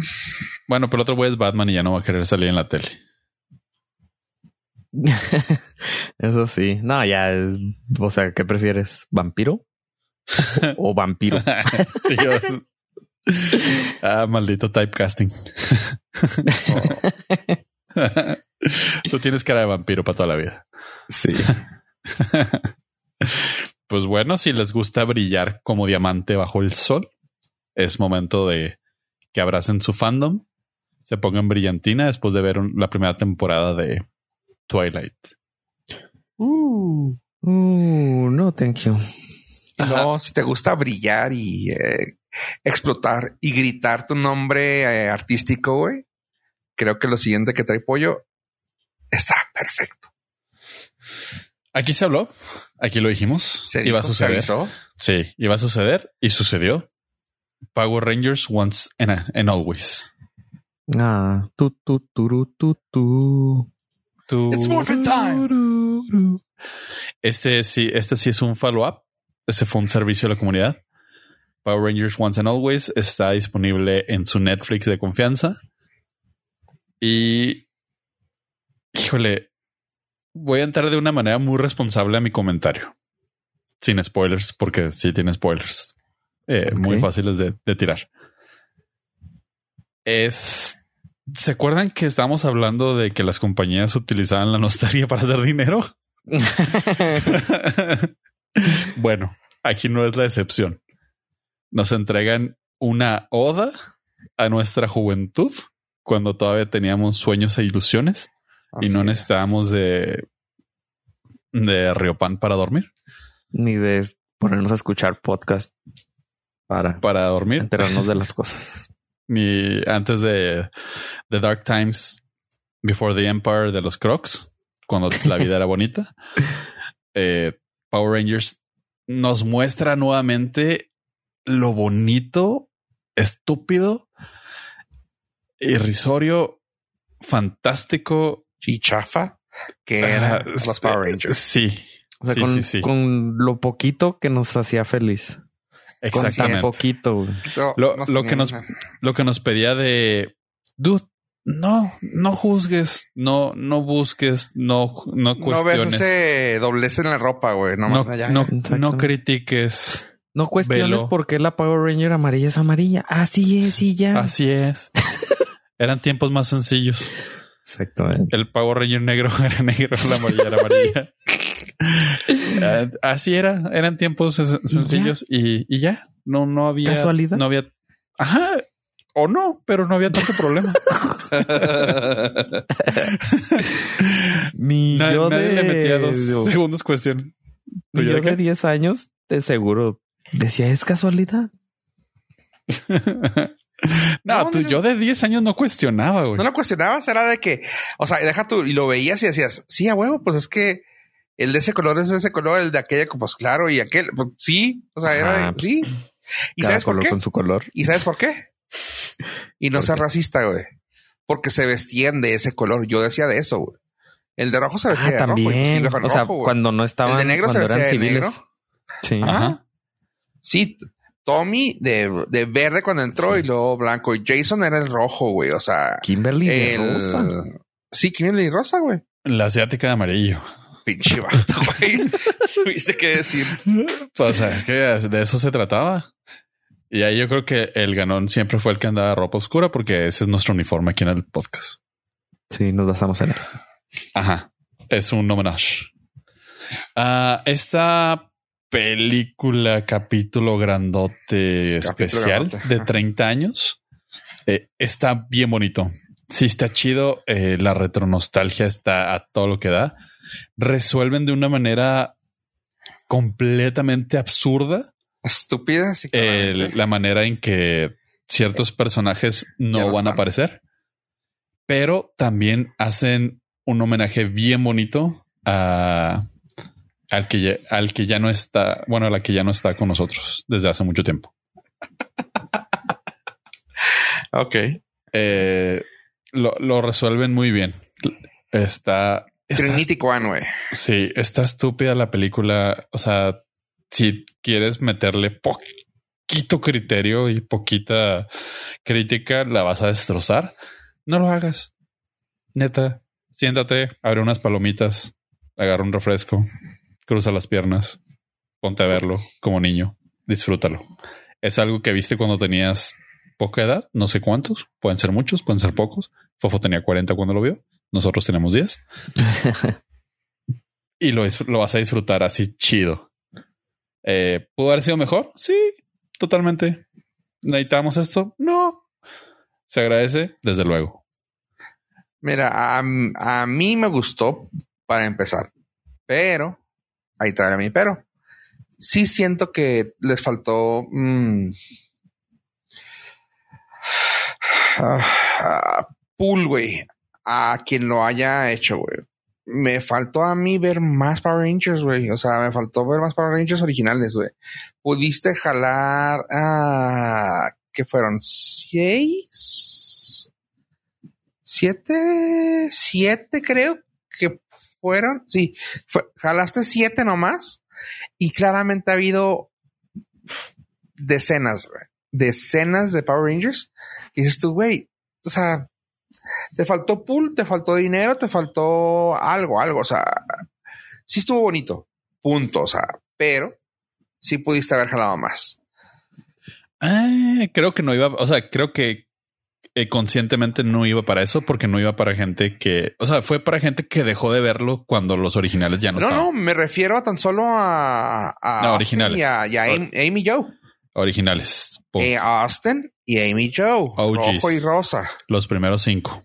Bueno, pero el otro güey es Batman y ya no va a querer salir en la tele. [LAUGHS] Eso sí. No, ya es. O sea, ¿qué prefieres? ¿Vampiro? [LAUGHS] ¿O vampiro? [LAUGHS] Sí, yo- ah, maldito typecasting. [LAUGHS] Tú tienes cara de vampiro para toda la vida. Sí. [LAUGHS] Pues bueno, si les gusta brillar como diamante bajo el sol, es momento de que abracen su fandom, se pongan brillantina después de ver un- la primera temporada de Twilight. Uh, uh, no, thank you. luego, si te gusta brillar y eh, explotar y gritar tu nombre eh, artístico, güey, creo que lo siguiente que trae pollo está Perfecto. Aquí se habló, aquí lo dijimos. Se iba a se suceder. Sí, iba a suceder y sucedió. Power Rangers once and, and always. Ah, tu, tu, turu, tu, tu. It's morphin time. Este sí, este sí es un follow-up. Ese fue un servicio a la comunidad. Power Rangers Once and Always está disponible en su Netflix de confianza. Y híjole, voy a entrar de una manera muy responsable a mi comentario. Sin spoilers, porque sí tiene spoilers. Eh, Muy fáciles de, de tirar. Es. ¿Se acuerdan que estábamos hablando de que las compañías utilizaban la nostalgia para hacer dinero? [LAUGHS] [LAUGHS] bueno, aquí no es la excepción. Nos entregan una oda a nuestra juventud cuando todavía teníamos sueños e ilusiones y no es. necesitábamos de, de Riopan para dormir, Ni de ponernos a escuchar podcast para para dormir, enterarnos de las [LAUGHS] cosas. ni antes de The Dark Times Before the Empire de los Crocs, cuando la vida era bonita. [LAUGHS] Eh, Power Rangers nos muestra nuevamente lo bonito, estúpido, irrisorio, fantástico. Y chafa que eran los Power Rangers. Sí, O sea, Sí, con, sí, sí. con lo poquito que nos hacía feliz. Con tan exactamente. poquito. güey. No, Lo- lo que nos-. Lo que nos pedía de dude, no, no juzgues, no, no busques, no, no No ves cuestiones, ese doblez en la ropa, güey. No, no, no, no critiques. No cuestiones Velo. por qué la Power Ranger amarilla es amarilla. Así es y ya. Así es. Eran tiempos más sencillos. Exactamente. El Power Ranger negro [LAUGHS] era negro, la amarilla era amarilla. Eh, Así era, eran tiempos sen- sencillos y, y ya. No, no había ¿Casualidad? No había. Ajá. O no, pero no había tanto problema. [LAUGHS] Mi yo nadie de, le metía dos segundos cuestión. mi ¿Tú yo de de qué? 10 años, de seguro decía, ¿es casualidad? [LAUGHS] no, No, tú, no, yo de 10 años no cuestionaba, güey. no lo cuestionabas, era de que, o sea, deja tú y lo veías y decías, sí, a huevo, pues es que el de ese color es de ese color, el de aquella, pues claro, y aquel, pues sí, o sea, era de, pues, sí. ¿Y Cada sabes por qué? con su color. ¿Y sabes por qué? Y no ¿Por ser qué? racista, güey. Porque se vestían de ese color. Yo decía de eso, güey. El de rojo se vestía Ah, de rojo. y pues, sí, también. mejor o sea, rojo, cuando no estaban, de negro se cuando eran vestía de civiles. negro. Sí. Ajá. Ajá. Sí, Tommy de, de verde cuando entró y luego blanco. Y Jason era el rojo, güey. O sea, Kimberly de rosa. Sí, Kimberly Rosa, güey. La asiática de amarillo. Pinche vato, [LAUGHS] güey. Tuviste que decir. O sea, es que de eso se trataba. Y ahí yo creo que el ganón siempre fue el que andaba ropa oscura porque ese es nuestro uniforme aquí en el podcast. Sí, nos basamos en él. Ajá. Es un homenaje. Ah, esta película, capítulo grandote especial grandote, de ajá. 30 años, eh, está bien bonito. Sí, está chido. eh, la retronostalgia está a todo lo que da. Resuelven de una manera completamente absurda Estúpida. Sí, claramente. la manera en que ciertos personajes Ya no van a aparecer, pero también hacen un homenaje bien bonito a al que ya, al que ya no está, bueno, a la que ya no está con nosotros desde hace mucho tiempo. [LAUGHS] Ok. Eh, lo, lo resuelven muy bien. Está, Trinity güey. Sí, está estúpida la película. O sea, si quieres meterle poquito criterio y poquita crítica, la vas a destrozar. No lo hagas. Neta, siéntate, abre unas palomitas, agarra un refresco, cruza las piernas, ponte a verlo como niño, disfrútalo. Es algo que viste cuando tenías poca edad, no sé cuántos, pueden ser muchos, pueden ser pocos. Fofo tenía 40 cuando lo vio, nosotros tenemos 10 [LAUGHS] y lo, lo vas a disfrutar así chido. Eh, ¿Pudo haber sido mejor? Sí, totalmente. ¿Necesitamos esto? No. Se agradece, desde luego. Mira, a, a mí me gustó para empezar, pero ahí trae mi pero. Sí siento que les faltó mm, ah, ah, pool, güey, a quien lo haya hecho, güey. me faltó a mí ver más Power Rangers, güey. O sea, me faltó ver más Power Rangers originales, güey. Pudiste jalar a... ¿Qué fueron? ¿Seis? ¿Siete? ¿Siete creo fueron? Sí, jalaste siete nomás. Y claramente ha habido decenas. Decenas de Power Rangers. Y dices tú, güey, o sea, te faltó pool, te faltó dinero, te faltó algo, algo. O sea, sí estuvo bonito, punto. O sea, pero sí pudiste haber jalado más. Ah, creo que no iba, o sea, creo que eh, conscientemente no iba para eso porque no iba para gente que, o sea, fue para gente que dejó de verlo cuando los originales ya no, no estaban. No, me refiero a tan solo a, no, originales. y a, Amy, Joe. Originales. Eh, Austin y Amy Joe. Rojo y rosa. Los primeros cinco.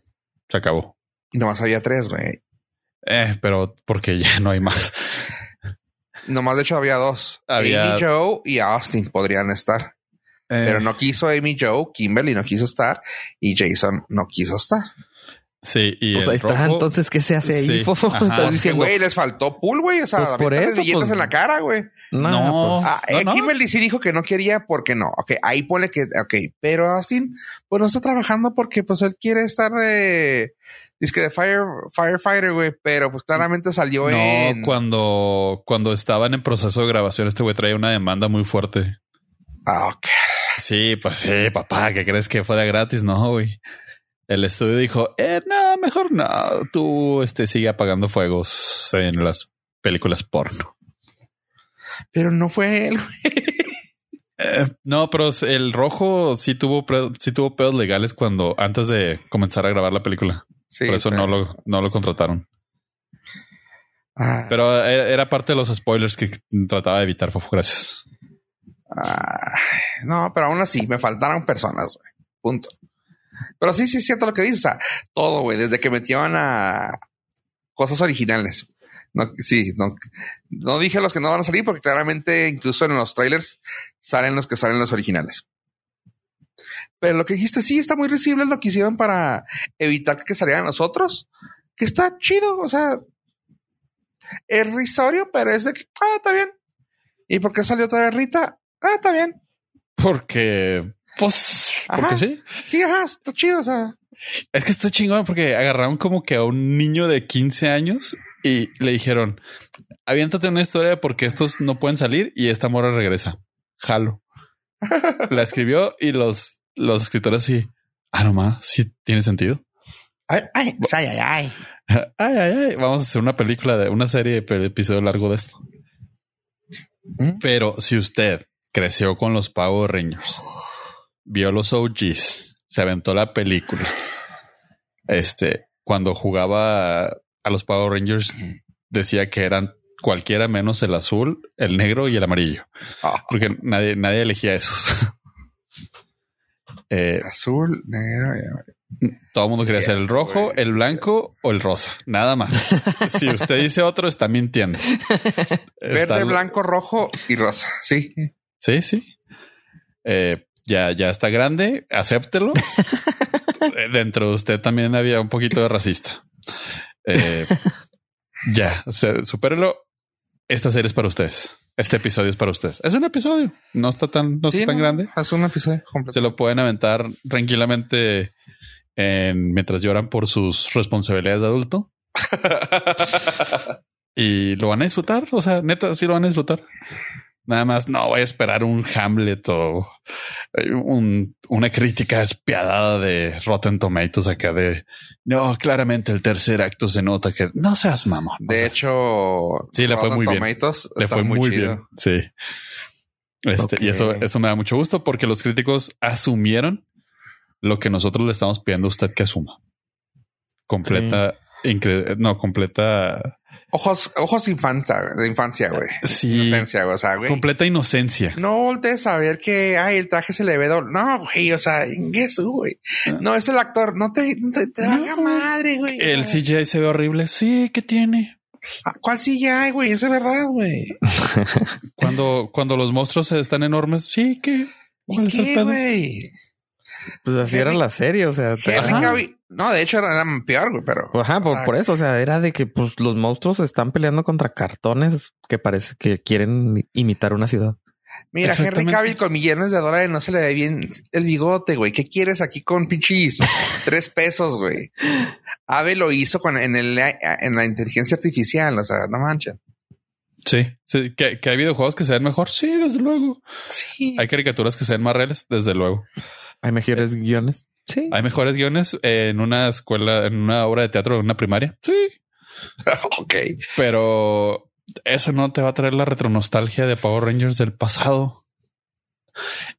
Se acabó. Y nomás había tres, güey. Eh, pero porque ya no hay más. Nomás de hecho había dos. Había... Amy Joe y Austin podrían estar. Eh. Pero no quiso Amy Joe, Kimberly no quiso estar y Jason no quiso estar. Sí, y pues ahí está, entonces, ¿qué se hace ahí? Sí. [LAUGHS] güey, les faltó pool, güey. O sea, pues por eso, billetes pues, en la cara, güey. No, ah, eh, Kimberly sí dijo que no quería porque no. Ok, ahí pone que, ok, pero Austin, pues no está trabajando porque pues él quiere estar de, dice que de fire, firefighter, güey, pero pues claramente salió no, cuando, cuando estaban en proceso de grabación, este güey traía una demanda muy fuerte. Ah, ok. Sí, pues sí, papá, ¿qué crees que fue de gratis? No, güey. El estudio dijo, eh, no, mejor no, tú este, sigue apagando fuegos en las películas porno. Pero no fue él, eh, no, pero el rojo sí tuvo, sí tuvo pedos legales cuando antes de comenzar a grabar la película. Por eso no, lo, no lo contrataron. Ah. Pero eh, era parte de los spoilers que trataba de evitar, Fofo. Gracias. No, pero aún así me faltaron personas. Punto. Pero sí, sí es lo que dices. O sea, todo, güey, desde que metieron a cosas originales. No, sí, no, no dije los que no van a salir porque claramente incluso en los trailers salen los que salen los originales. Pero lo que dijiste, sí, está muy recible lo que hicieron para evitar que salieran los otros, que está chido. O sea, es risorio, pero es de que, ah, está bien. ¿Y por qué salió toda Rita? Ah, está bien. Porque pues, porque sí. Sí, ajá, está chido. O sea, es que está chingón porque agarraron como que a un niño de 15 años y le dijeron, aviéntate una historia porque estos no pueden salir y esta mora regresa. Jalo. [LAUGHS] La escribió y los, los escritores sí. Ah, no más, sí tiene sentido. Ay, ay, ay, ay, ay. [LAUGHS] Ay, ay, ay. Vamos a hacer una película de una serie de episodio largo de esto. ¿Mm? Pero si usted creció con los Power Rangers vio los OGs, se aventó la película. Este, cuando jugaba a los Power Rangers, decía que eran cualquiera menos el azul, el negro y el amarillo. Ah. Porque nadie, nadie elegía esos. [LAUGHS] Eh, azul, negro y amarillo. Todo el mundo quería ser el rojo, el blanco o el rosa. Nada más. [LAUGHS] si usted dice otro, está mintiendo. Verde, blanco, rojo y rosa. Sí. Sí, sí. Eh, ya, ya está grande, acéptelo. [LAUGHS] Dentro de usted también había un poquito de racista. Eh, [LAUGHS] ya, supérelo. Esta serie es para ustedes. Este episodio es para ustedes. Es un episodio. No está tan, no está tan grande. Es un episodio Se lo pueden aventar tranquilamente en, mientras lloran por sus responsabilidades de adulto. [LAUGHS] y lo van a disfrutar. O sea, neta, sí lo van a disfrutar. Nada más no voy a esperar un Hamlet o eh, una crítica despiadada de Rotten Tomatoes acá de no, claramente el tercer acto se nota que no seas mamón. De hecho, sí, le fue muy bien. Le fue muy, bien. Sí. Este, Y eso, eso me da mucho gusto porque los críticos asumieron lo que nosotros le estamos pidiendo a usted que asuma. Completa, no, completa Ojos, ojos infancia, de infancia, güey. Sí. Inocencia, güey. O sea, güey. Completa inocencia. No voltees a ver que, ay, el traje se le ve doble. No, güey. O sea, en eso, güey. No, es el actor. No te, te, te madre, güey. El CGI se ve horrible. Sí, ¿qué tiene? Ah, ¿Cuál CGI, güey? Es verdad, güey. [LAUGHS] cuando, cuando los monstruos están enormes. Sí, ¿qué? ¿Cuál es el pedo? güey? Pues así era la serie, o sea, Henry. Cavill- No, de hecho era, peor, güey, pero. Ajá, por, o sea, por eso, o sea, era de que pues los monstruos están peleando contra cartones que parece que quieren imitar una ciudad. Mira, Henry. Cavill con millones de dólares no se le ve bien el bigote, güey. ¿Qué quieres aquí con pinches tres pesos, güey? Ave lo hizo con en el en la inteligencia artificial, o sea, no manchen. Sí, sí. ¿Que, que hay videojuegos que se ven mejor. Sí, desde luego. Sí. Hay caricaturas que se ven más reales. Desde luego. Hay mejores guiones. Sí. Hay mejores guiones en una escuela, en una obra de teatro, en una primaria. Sí. [LAUGHS] ok. Pero eso no te va a traer la retronostalgia de Power Rangers del pasado.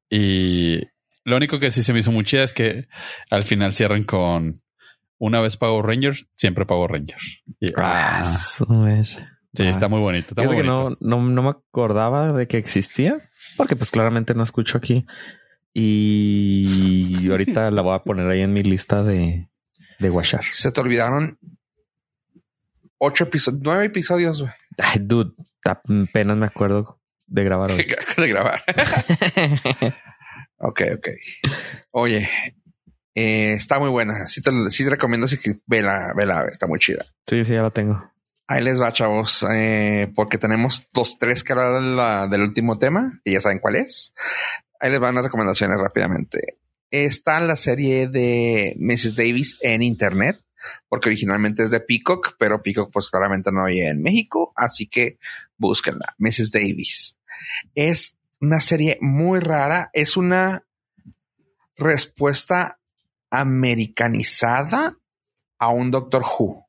Y lo único que sí se me hizo muy chida es que al final cierran con una vez Power Rangers, siempre Power Rangers. Y, Ah, ah, sí, Ah. está muy bonito. Está que no, no, no me acordaba de que existía, porque pues claramente no escucho aquí. Y ahorita la voy a poner ahí en mi lista de, de. Se te olvidaron ocho episodios, nueve episodios, güey. Ay, dude, apenas me acuerdo de grabar hoy. [LAUGHS] de grabar. ok, ok. Oye, eh, está muy buena. Sí te, sí te recomiendo así que vela, vela, está muy chida. sí, sí, ya la tengo. Ahí les va, chavos, eh, porque tenemos dos, tres que hablar de la- del último tema, que ya saben cuál es. Ahí les van las recomendaciones rápidamente. Está la serie de Mrs. Davis en internet, porque originalmente es de Peacock, pero Peacock pues claramente no hay en México, así que búsquenla, Mrs. Davis. Es una serie muy rara, es una respuesta americanizada a un Doctor Who.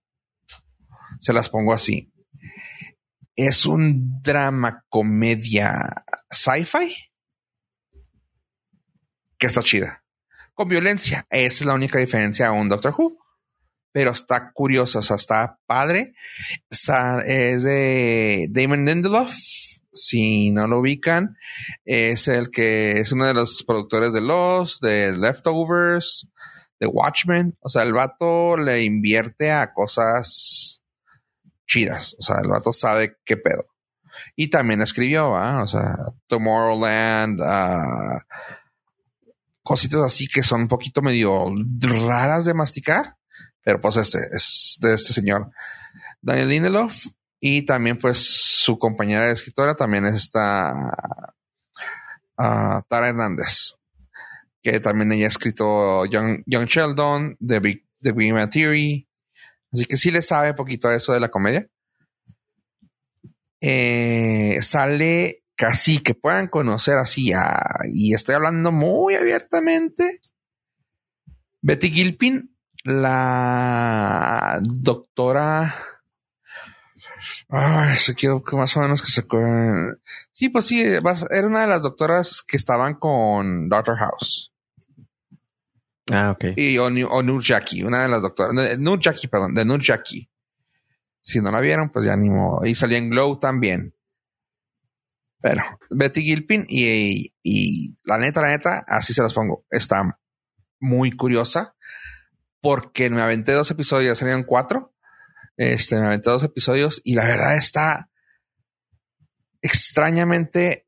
Se las pongo así. Es un drama comedia sci-fi que está chida. Con violencia. Esa es la única diferencia a un Doctor Who. Pero está curioso, o sea, está padre. Es de Damon Lindelof. Si no lo ubican, es el que es uno de los productores de Los, de Leftovers, de Watchmen. O sea, el vato le invierte a cosas chidas. O sea, el vato sabe qué pedo. Y también escribió, ¿va? O sea, Tomorrowland, ah, cositas así que son un poquito medio raras de masticar. Pero pues este es de este señor Daniel Lindelof. Y también pues su compañera de escritora también es esta ah, Tara Hernández. Que también ella ha escrito Young, Young Sheldon, The Big, The Big Bang Theory. Así que sí le sabe poquito a eso de la comedia. Eh, sale casi que puedan conocer así a- y estoy hablando muy abiertamente. Betty Gilpin, la doctora. Ay, se quiero que más o menos que se. Sí, pues sí, era una de las doctoras que estaban con Doctor House. Ah, ok. Y o, o Nurjaki, una de las doctoras. de- Nurjaki, perdón, de Nurjaki. Si no la vieron, pues ya ni modo. Y salía en Glow también. Pero Betty Gilpin y, y la neta, la neta, así se las pongo. Está muy curiosa porque me aventé dos episodios, salieron cuatro. Este, me aventé dos episodios y la verdad está extrañamente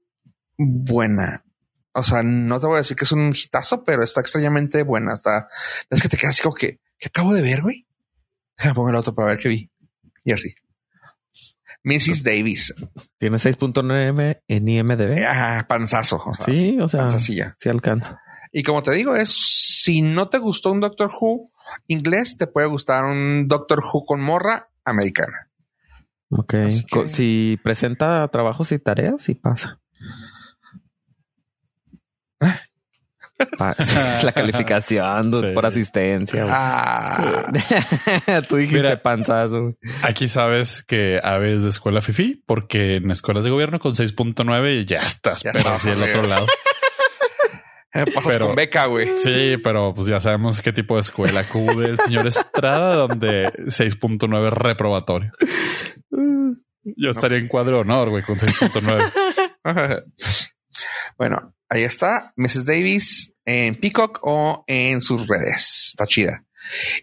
buena. O sea, no te voy a decir que es un hitazo, pero está extrañamente buena. Está, es que te quedas así como que, ¿qué acabo de ver, güey? Poner el otro para ver qué vi. Y así. Mrs. Davis. Tiene 6.9 en IMDB. Ah, panzazo. O sea, sí, o sea, panzacilla. sí alcanza. Y como te digo, es si no te gustó un Doctor Who inglés, te puede gustar un Doctor Who con morra americana. Ok. Que- Si presenta trabajos y tareas, sí pasa. Pa- [LAUGHS] la calificación dude, Sí. por asistencia. Ah, [LAUGHS] Tú dijiste Mira. panzazo. güey. Aquí sabes que aves de escuela fifi, porque en escuelas de gobierno con 6.9 ya estás, Ya pero estás, así el güey. otro lado. [LAUGHS] eh, pasas Pero- con beca, güey. Sí, pero pues ya sabemos qué tipo de escuela acude el señor Estrada, donde 6.9 es reprobatorio. Yo estaría en cuadro de honor, güey, con 6.9. bueno, ahí está Mrs. Davis en Peacock o en sus redes. Está chida.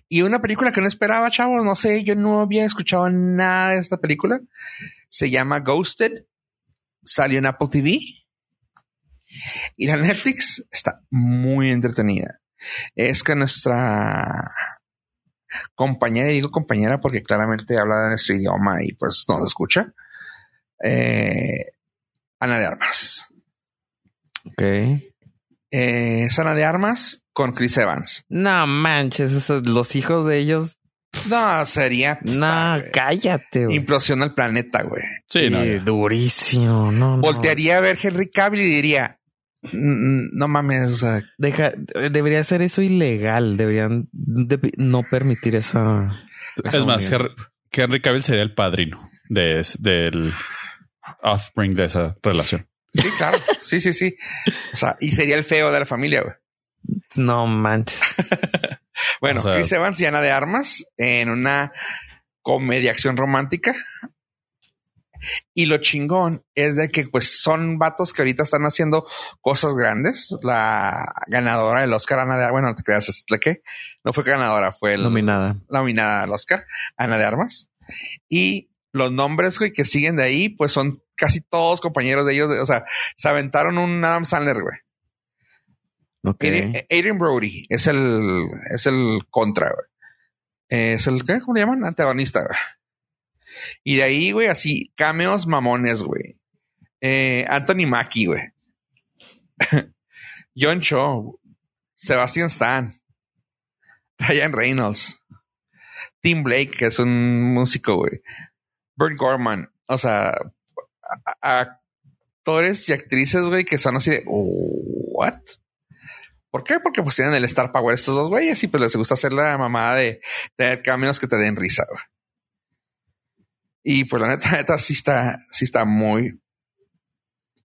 Y una película que no esperaba, chavos, no sé, yo no había escuchado nada de esta película. Se llama Ghosted. Salió en Apple TV. Y la Netflix está muy entretenida. es que nuestra compañera, y digo compañera porque claramente habla de nuestro idioma y pues nos escucha, eh, Ana de Armas. Ok. Eh, de Armas con Chris Evans. No manches, esos, los hijos de ellos. No, sería... puta, No, cállate, güey. Implosiona el planeta, güey. Sí, no, Sí, ya. durísimo. No, no. Voltearía a ver Henry Cavill y diría, "Mm, no mames, o sea, Deja, debería ser eso ilegal. Deberían de- no permitir esa. esa Es más. Henry, Cavill sería el padrino de, del offspring de esa relación. Sí, claro, sí, sí, sí. O sea, y sería el feo de la familia, güey. No manches. [LAUGHS] Bueno, O sea- Chris Evans y Ana de Armas en una comedia acción romántica. Y lo chingón es de que pues son vatos que ahorita están haciendo cosas grandes. La ganadora del Oscar, Ana de Armas, bueno, no te creas, es la que no fue ganadora, fue el, Nominada. la nominada al Oscar, Ana de Armas. Y los nombres güey, que siguen de ahí, pues son casi todos compañeros de ellos. O sea, se aventaron un Adam Sandler, güey. Ok. Adrian, Adrian Brody es el, es el contra, güey. Es el, ¿qué? ¿Cómo le llaman? Antagonista, güey. Y de ahí, güey, así, cameos mamones, güey. Eh, Anthony Mackie, güey. [LAUGHS] John Cho, Sebastian Stan, Ryan Reynolds, Tim Blake, que es un músico, güey. Bert Gorman, o sea, actores y actrices, güey, que son así de, ¿what? ¿Por qué? Porque pues tienen el Star Power estos dos güeyes y pues les gusta hacer la mamada de tener caminos que te den risa. güey. Y pues la neta, [LAUGHS] neta, sí está, sí está muy,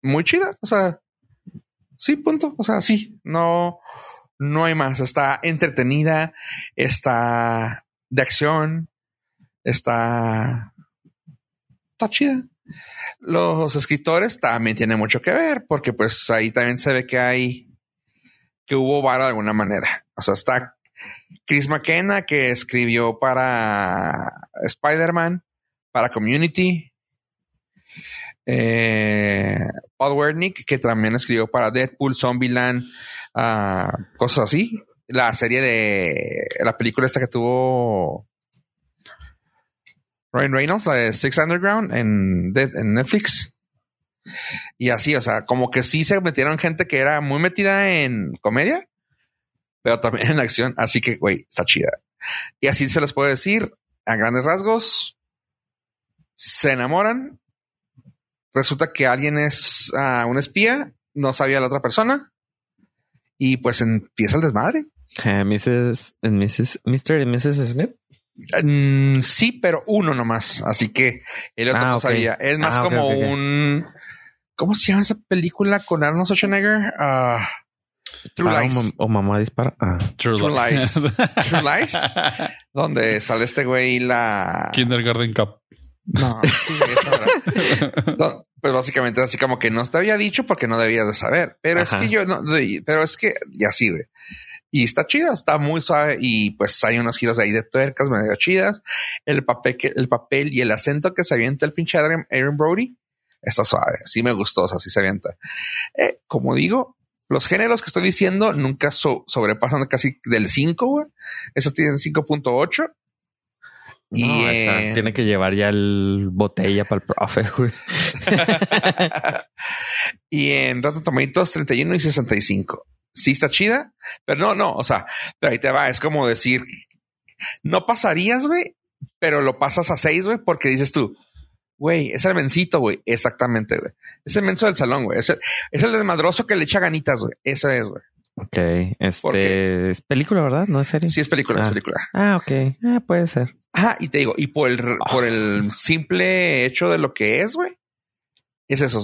muy chida. O sea, sí, punto. O sea, sí, no, no hay más. Está entretenida, está de acción, está, está chida. Los escritores también tienen mucho que ver porque pues ahí también se ve que hay que hubo vara de alguna manera. O sea, está Chris McKenna que escribió para Spider-Man, para Community. Eh, Paul Wernick que también escribió para Deadpool, Zombieland, ah, cosas así. La serie de la película esta que tuvo Ryan Reynolds, la de Six Underground en, en Netflix. Y así, o sea, como que sí se metieron gente que era muy metida en comedia, pero también [LAUGHS] en acción. Así que, güey, está chida. Y así se les puede decir a grandes rasgos. Se enamoran. Resulta que alguien es ah, un espía, no sabía la otra persona. Y pues empieza el desmadre. Eh, Mrs. and Mrs. Mr. y Mrs. Smith. Mm, sí, pero uno nomás. Así que el otro Ah, no sabía. Es más Ah, como un. ¿Cómo se llama esa película con Arnold Schwarzenegger? Ah, True Ah, Lies. o mamá dispara. Ah. True, True Lies. True Lies. [LAUGHS] Donde sale este güey y la. Kindergarten Cup. No, sí, esa. No, pues básicamente así como que no te había dicho porque no debías de saber. Pero Ajá. es que yo no, pero es que ya sí, güey. Y está chida, está muy suave y pues hay unos giros ahí de tuercas medio chidas. El papel que, el papel y el acento que se avienta el pinche Aaron, Aaron Brody está suave. Sí me gustó, o sea, sí se avienta. Eh, como digo, los géneros que estoy diciendo nunca so- sobrepasan casi del 5, güey. Esos tienen 5.8. No, Y, eh, tiene que llevar ya el botella para el profe, güey. [LAUGHS] y en Rotten Tomatoes 31 y 65. Sí está chida, pero no, no, o sea, pero ahí te va, es como decir, no pasarías, güey, pero lo pasas a 6, güey, porque dices tú, güey, es el mencito, güey, exactamente, güey. Es el menso del salón, güey, es el, es el desmadroso que le echa ganitas, güey, eso es, güey. Ok, este es película, ¿verdad? No es serie. Sí es película, es Ah. película. Ah, ok. Ah, puede ser. Ajá, y te digo, y por el, por el simple hecho de lo que es, güey, es eso,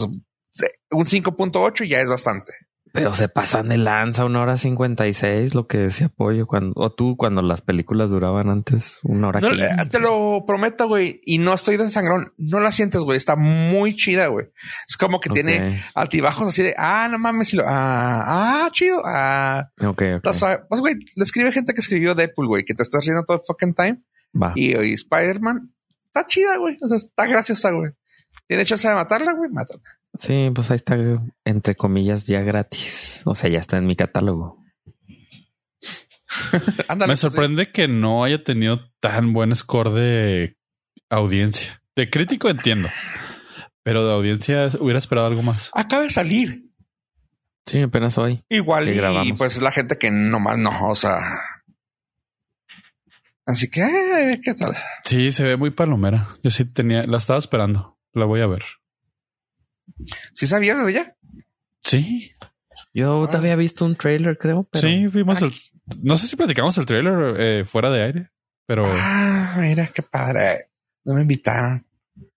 un 5.8 ya es bastante. Pero se pasan de lanza una hora cincuenta y seis, lo que decía Pollo cuando, o tú cuando las películas duraban antes una hora No, eh, te lo prometo, güey. Y no estoy de sangrón. No la sientes, güey. Está muy chida, güey. Es como que tiene altibajos así de, ah, no mames. y lo- ah, ah, chido. Ah, Ok, ok. suave. Pues, güey, le escribe gente que escribió Deadpool, güey, que te estás riendo todo el fucking time. Va. Y, y Spider-Man está chida, güey. O sea, está graciosa, güey. Tiene chance de matarla, güey. Mátala. Sí, pues ahí está, entre comillas, ya gratis. O sea, ya está en mi catálogo. [LAUGHS] Ándale, Me pues, sorprende que no haya tenido tan buen score de audiencia. De crítico entiendo, pero de audiencia hubiera esperado algo más. Acaba de salir. Sí, apenas hoy. Igual y grabamos. pues la gente que nomás no, o sea. Así que, eh, ¿qué tal? Sí, se ve muy palomera. Yo sí tenía, la estaba esperando. La voy a ver. ¿Sí sabías de ella? Sí, Yo Ah. te había visto un trailer, creo, pero sí, vimos el. No sé si platicamos el trailer eh, fuera de aire, pero Ah, mira qué padre. No me invitaron.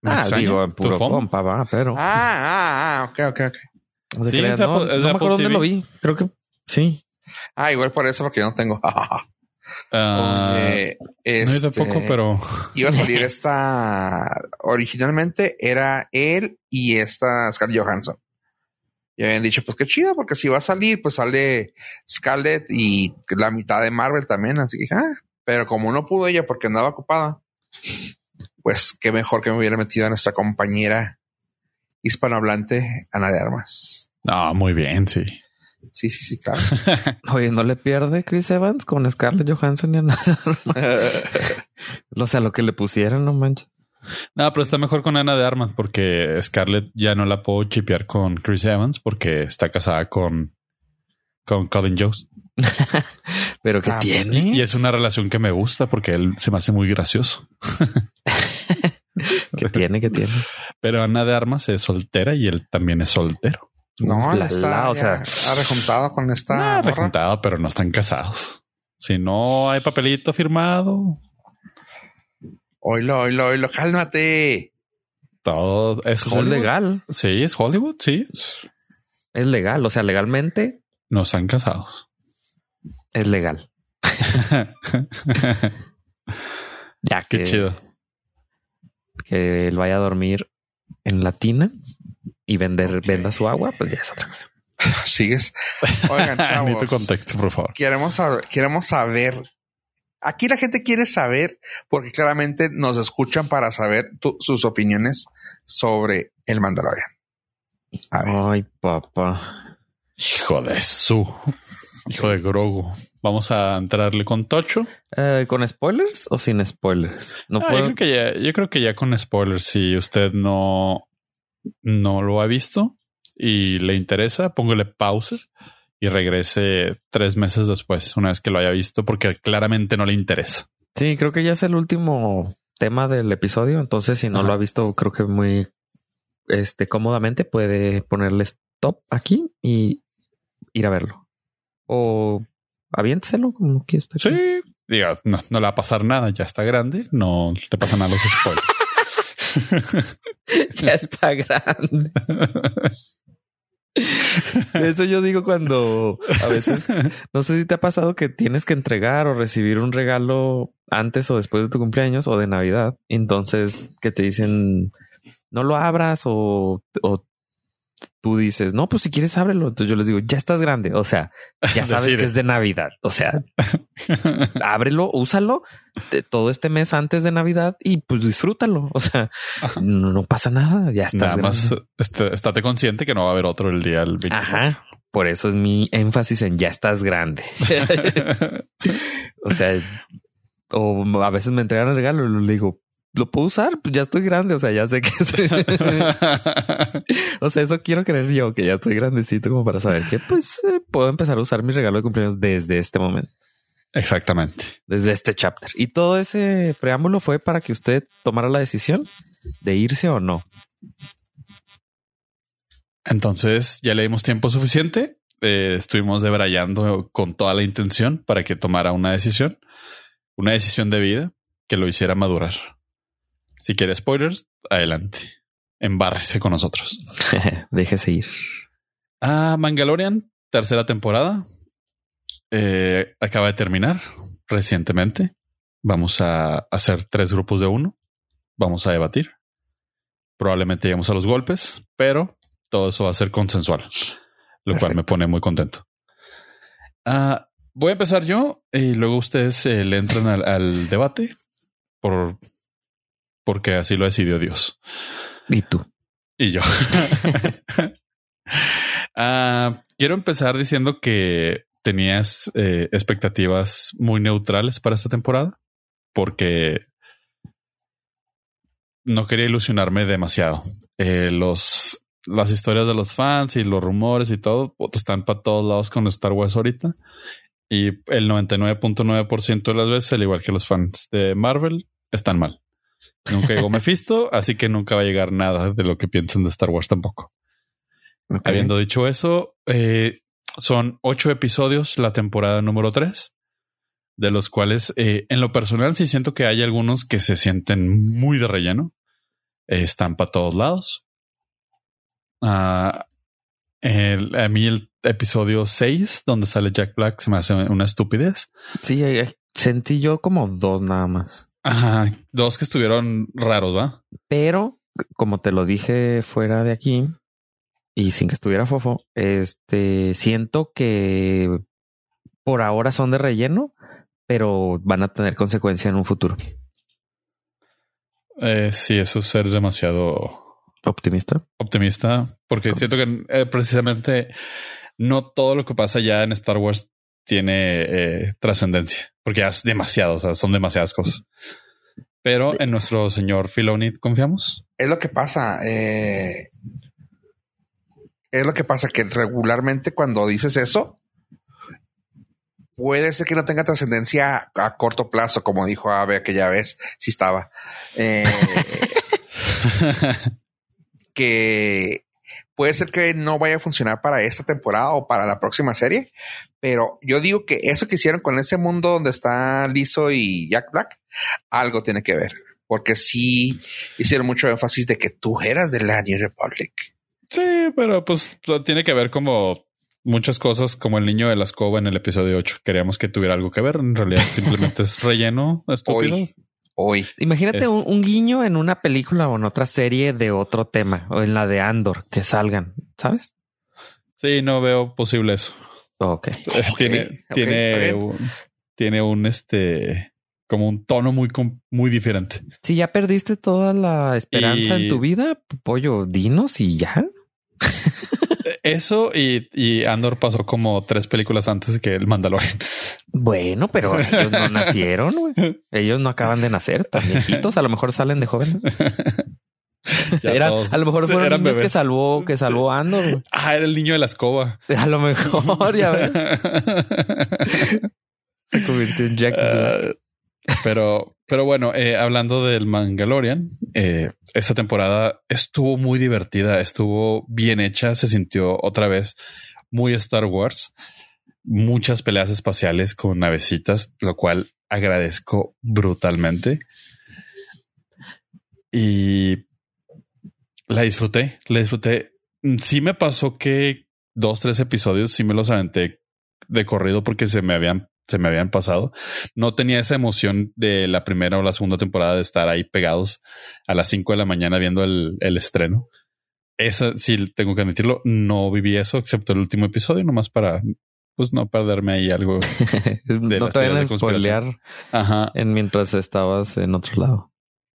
me ah, extraña digo, puro compa, va, pero Ah, ah, ah, ok, ok, ok. Sí, creas, no, Apple- es de no me acuerdo dónde TV. lo vi. Creo que sí. Ah, igual por eso, porque yo no tengo. [LAUGHS] ah, Oye, no es de este, poco, pero [LAUGHS] iba a salir [LAUGHS] esta. Originalmente era él y esta Scarlett Johansson. Y habían dicho, pues qué chido, porque si va a salir, pues sale Scarlett y la mitad de Marvel también. Así que, ah, pero como no pudo ella porque andaba ocupada, pues qué mejor que me hubiera metido a nuestra compañera hispanohablante, Ana de Armas. no, muy bien, sí. Sí, sí, sí, claro. [LAUGHS] Oye, no le pierde Chris Evans con Scarlett Johansson ni a nada. [LAUGHS] [LAUGHS] O sea, lo que le pusieron, no manches. No, pero está mejor con Ana de Armas porque Scarlett ya no la puedo chipear con Chris Evans porque está casada con, con Colin Jost. Pero ¿qué Ah, pues tiene? Y es una relación que me gusta porque él se me hace muy gracioso. ¿Qué tiene? ¿Qué tiene? Pero Ana de Armas es soltera y él también es soltero. No, La, la está, la, o sea, ha rejuntado con esta. Morra. rejuntado, pero no están casados. Si no hay papelito firmado, Oilo, oilo, oilo, cálmate. todo es es legal. Sí, es Hollywood, sí. Es legal. O sea, legalmente No están casados. es legal. [LAUGHS] Ya Qué que, chido. que él vaya a dormir en la tina y vender, venda su agua, pues ya es otra cosa. [LAUGHS] Sigues. Oigan, [LAUGHS] Ni tu chavos. contexto, por favor. queremos saber, queremos saber. Aquí la gente quiere saber porque claramente nos escuchan para saber tu- sus opiniones sobre el Mandalorian. A ver, Ay, papá. Hijo de su. Hijo de Grogu. Vamos a entrarle con Tocho. Eh, ¿Con spoilers o sin spoilers? No Ah, yo, puedo. creo que ya, yo creo que ya con spoilers, si usted no, no lo ha visto y le interesa, póngale pausa y regrese tres meses después, una vez que lo haya visto, porque claramente no le interesa. Sí, creo que ya es el último tema del episodio. Entonces, si no Ajá. lo ha visto, creo que muy este cómodamente puede ponerle stop aquí y ir a verlo. O aviénteselo como que usted. Sí, diga, no, no le va a pasar nada, ya está grande, no le pasan a los spoilers. [LAUGHS] [LAUGHS] ya está grande. Eso yo digo cuando a veces no sé si te ha pasado que tienes que entregar o recibir un regalo antes o después de tu cumpleaños o de Navidad. Entonces que te dicen no lo abras o, o tú dices no, pues si quieres ábrelo. Entonces yo les digo ya estás grande. O sea, ya [LAUGHS] sabes Decide. que es de Navidad. O sea, ábrelo, úsalo de- todo este mes antes de Navidad y pues disfrútalo. O sea, no, no pasa nada. Ya estás Nada grande. más este, estate consciente que no va a haber otro el día del 24. Ajá. Por eso es mi énfasis en ya estás grande. [LAUGHS] [LAUGHS] o sea, o a veces me entregan el regalo y le digo, lo puedo usar, pues ya estoy grande. O sea, ya sé que [LAUGHS] [LAUGHS] o sea, eso quiero creer yo que ya estoy grandecito como para saber que pues eh, puedo empezar a usar mi regalo de cumpleaños desde este momento, Exactamente. desde este chapter. Y todo ese preámbulo fue para que usted tomara la decisión de irse o no. Entonces ya le dimos tiempo suficiente. Eh, estuvimos debrayando con toda la intención para que tomara una decisión, una decisión de vida que lo hiciera madurar. Si quiere spoilers, adelante. Embárrese con nosotros. [LAUGHS] Déjese ir. Ah, Mandalorian, tercera temporada. Eh, acaba de terminar recientemente. Vamos a hacer tres grupos de uno. Vamos a debatir. Probablemente lleguemos a los golpes, pero todo eso va a ser consensual, lo cual me pone muy contento. Ah, voy a empezar yo y luego ustedes eh, le entran al, al debate por porque así lo decidió Dios. Y tú. Y yo. [LAUGHS] Ah, quiero empezar diciendo que tenías eh, expectativas muy neutrales para esta temporada porque no quería ilusionarme demasiado. Eh, los las historias de los fans y los rumores y todo están para todos lados con Star Wars ahorita. Y el 99.9% de las veces, al igual que los fans de Marvel, están mal. Nunca llegó [LAUGHS] Mephisto, así que nunca va a llegar nada de lo que piensan de Star Wars tampoco. Habiendo dicho eso, eh, son ocho episodios la temporada número tres, de los cuales eh, en lo personal sí siento que hay algunos que se sienten muy de relleno. Eh, están para todos lados. Ah, a mí el episodio 6, donde sale Jack Black, se me hace una estupidez. Sí, sentí yo como dos nada más. Ajá, dos que estuvieron raros, ¿va? Pero, como te lo dije fuera de aquí, y sin que estuviera fofo, este siento que por ahora son de relleno, pero van a tener consecuencia en un futuro. Eh, sí, eso es ser demasiado optimista. Optimista, porque siento que eh, precisamente no todo lo que pasa ya en Star Wars tiene eh, trascendencia, porque es demasiado, o sea, son demasiadas cosas. Pero en nuestro señor Filoni confiamos. Es lo que pasa. Eh, es lo que pasa que regularmente cuando dices eso, puede ser que no tenga trascendencia a corto plazo, como dijo Ave aquella vez, si estaba. Eh, [LAUGHS] que puede ser que no vaya a funcionar para esta temporada o para la próxima serie, pero yo digo que eso que hicieron con ese mundo donde está Liso y Jack Black, algo tiene que ver, porque sí hicieron mucho énfasis de que tú eras de la New Republic. Sí, pero pues tiene que ver como muchas cosas, como el niño de la escoba en el episodio 8. Queríamos que tuviera algo que ver. En realidad, simplemente es relleno [LAUGHS] estúpido. Hoy. Imagínate un, guiño en una película o en otra serie de otro tema o en la de Andor que salgan, ¿sabes? Sí, no veo posible eso. Ok. [LAUGHS] tiene, tiene, un, tiene un este como un tono muy, muy diferente. Si ya perdiste toda la esperanza en tu vida, pollo, dinos y ya. [LAUGHS] Eso y, Andor pasó como tres películas antes que el Mandalorian. Bueno, pero ellos no [LAUGHS] nacieron, Ellos no acaban de nacer, tan [LAUGHS] viejitos. A lo mejor salen de jóvenes. [LAUGHS] a lo mejor fueron los niños que salvó, que salvó Andor. Ah, era el niño de la escoba. A lo mejor, ya ves. Se convirtió en Jack. Pero, pero bueno, eh, hablando del Mandalorian, eh, esta temporada estuvo muy divertida, estuvo bien hecha, se sintió otra vez muy Star Wars, muchas peleas espaciales con navecitas, lo cual agradezco brutalmente. Y la disfruté, la disfruté. Sí me pasó que dos, tres episodios sí me los aventé de corrido porque se me habían se me habían pasado. No tenía esa emoción de la primera o la segunda temporada de estar ahí pegados a las 5 de la mañana viendo el, estreno. Esa sí tengo que admitirlo. No viví eso, excepto el último episodio, nomás para pues no perderme ahí algo. [LAUGHS] De no te vayan a spoilear Ajá. En mientras estabas en otro lado.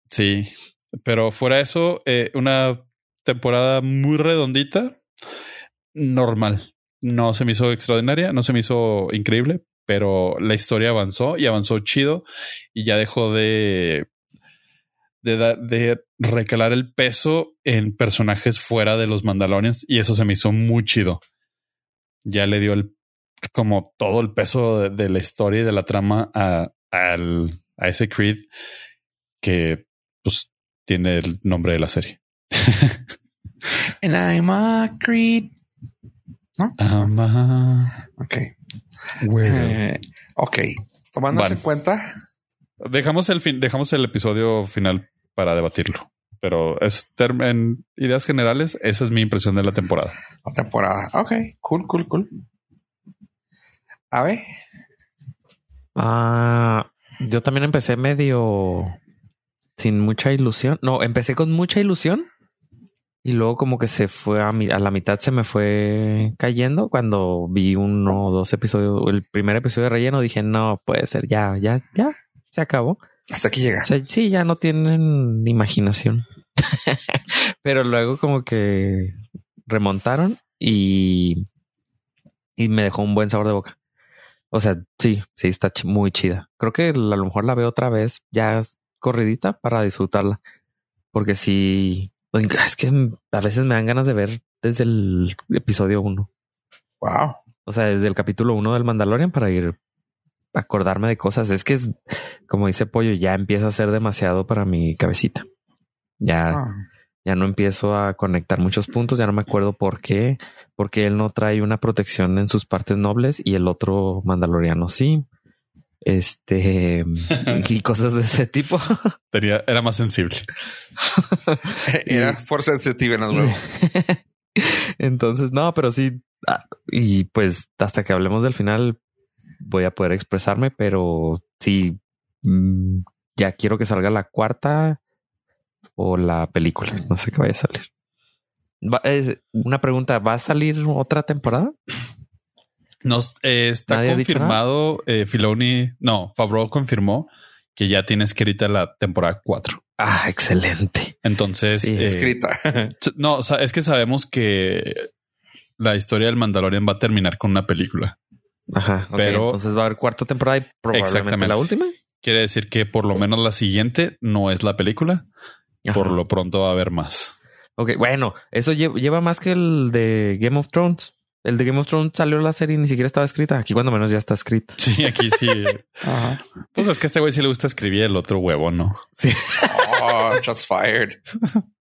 Sí, pero fuera eso, eh, una temporada muy redondita, normal. No se me hizo extraordinaria, no se me hizo increíble, pero la historia avanzó y avanzó chido y ya dejó de de, de recalar el peso en personajes fuera de los Mandalorians y eso se me hizo muy chido. Ya le dio el como todo el peso de, la historia y de la trama a, a ese Creed que pues tiene el nombre de la serie. And I'm a Creed. ¿No? I'm a... Ok. Eh, ok, tomando en cuenta. Dejamos el fin, dejamos el episodio final para debatirlo. Pero es en ideas generales, esa es mi impresión de la temporada. La temporada. Ok, cool, cool, cool. A ver. Ah, yo también empecé medio sin mucha ilusión. No, empecé con mucha ilusión y luego como que se fue a, a, la mitad se me fue cayendo cuando vi uno o dos episodios, el primer episodio de relleno dije, no, puede ser, ya, ya, ya, se acabó. Hasta aquí llega. sí, ya no tienen imaginación. [LAUGHS] Pero luego como que remontaron y, y me dejó un buen sabor de boca. O sea, sí, sí, está muy chida. Creo que a lo mejor la veo otra vez ya corridita para disfrutarla. Porque sí, [LAUGHS] es que a veces me dan ganas de ver desde el episodio 1. Wow. O sea, desde el capítulo 1 del Mandalorian para ir a acordarme de cosas. Es que es, como dice Pollo, ya empieza a ser demasiado para mi cabecita. Ya, ah. ya no empiezo a conectar muchos puntos, ya no me acuerdo por qué porque él no trae una protección en sus partes nobles y el otro mandaloriano sí. Este [LAUGHS] y cosas de ese tipo. [LAUGHS] era más sensible. [LAUGHS] era for sensitive en el Entonces, no, pero sí. Ah, y pues hasta que hablemos del final voy a poder expresarme, pero sí, mm, ya quiero que salga la cuarta o la película. No sé qué vaya a salir una pregunta, ¿va a salir otra temporada? Nos eh, está confirmado, eh, Filoni, no, Favreau confirmó que ya tiene escrita la temporada 4. Ah, excelente. Entonces, eh, escrita. no, o sea, es que sabemos que la historia del Mandalorian va a terminar con una película. Ajá. Pero entonces va a haber cuarta temporada y probablemente la última. Quiere decir que por lo menos la siguiente no es la película. Por lo pronto va a haber más. Ok, bueno, eso lleva, más que el de Game of Thrones. El de Game of Thrones salió la serie y ni siquiera estaba escrita. Aquí cuando menos ya está escrita. Sí, aquí sí. Ajá. Pues es que a este güey sí le gusta escribir el otro huevo, ¿no? Sí. Oh, just fired. [LAUGHS]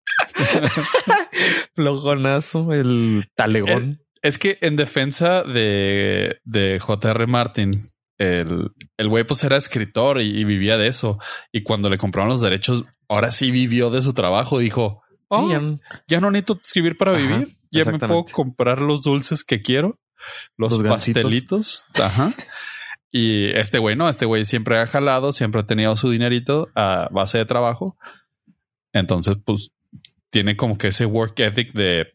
Flojonazo, el talegón. Es, que en defensa de, de J.R. Martin, el, el güey pues era escritor y, vivía de eso. Y cuando le compraron los derechos, ahora sí vivió de su trabajo. Dijo, Oh, ya, no necesito escribir para vivir. Ya me puedo comprar los dulces que quiero, los, pastelitos. Ajá. Y este güey no, este güey siempre ha jalado, siempre ha tenido su dinerito a base de trabajo. Entonces, pues tiene como que ese work ethic de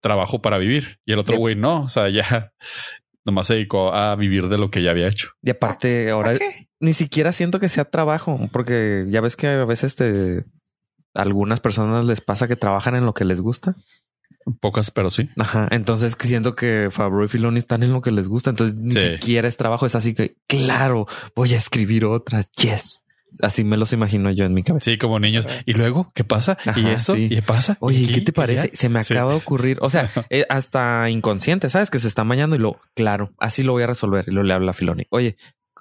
trabajo para vivir. Y el otro güey no, o sea, ya [LAUGHS] nomás se dedicó a vivir de lo que ya había hecho. Y aparte, ahora ni siquiera siento que sea trabajo, porque ya ves que a veces te algunas personas les pasa que trabajan en lo que les gusta. Pocas, pero sí. Ajá. Entonces siento que Fabro y Filoni están en lo que les gusta. Entonces ni siquiera es trabajo. Es así que, claro, voy a escribir otra. Yes. Así me los imagino yo en mi cabeza. Sí, como niños. Y luego, ¿qué pasa? y eso, ¿y qué pasa? Oye, ¿qué te parece? Se me acaba de ocurrir. O sea, [LAUGHS] eh, hasta inconsciente, ¿sabes? Que se está mañando y lo, claro, así lo voy a resolver. Y lo le habla a Filoni. Oye,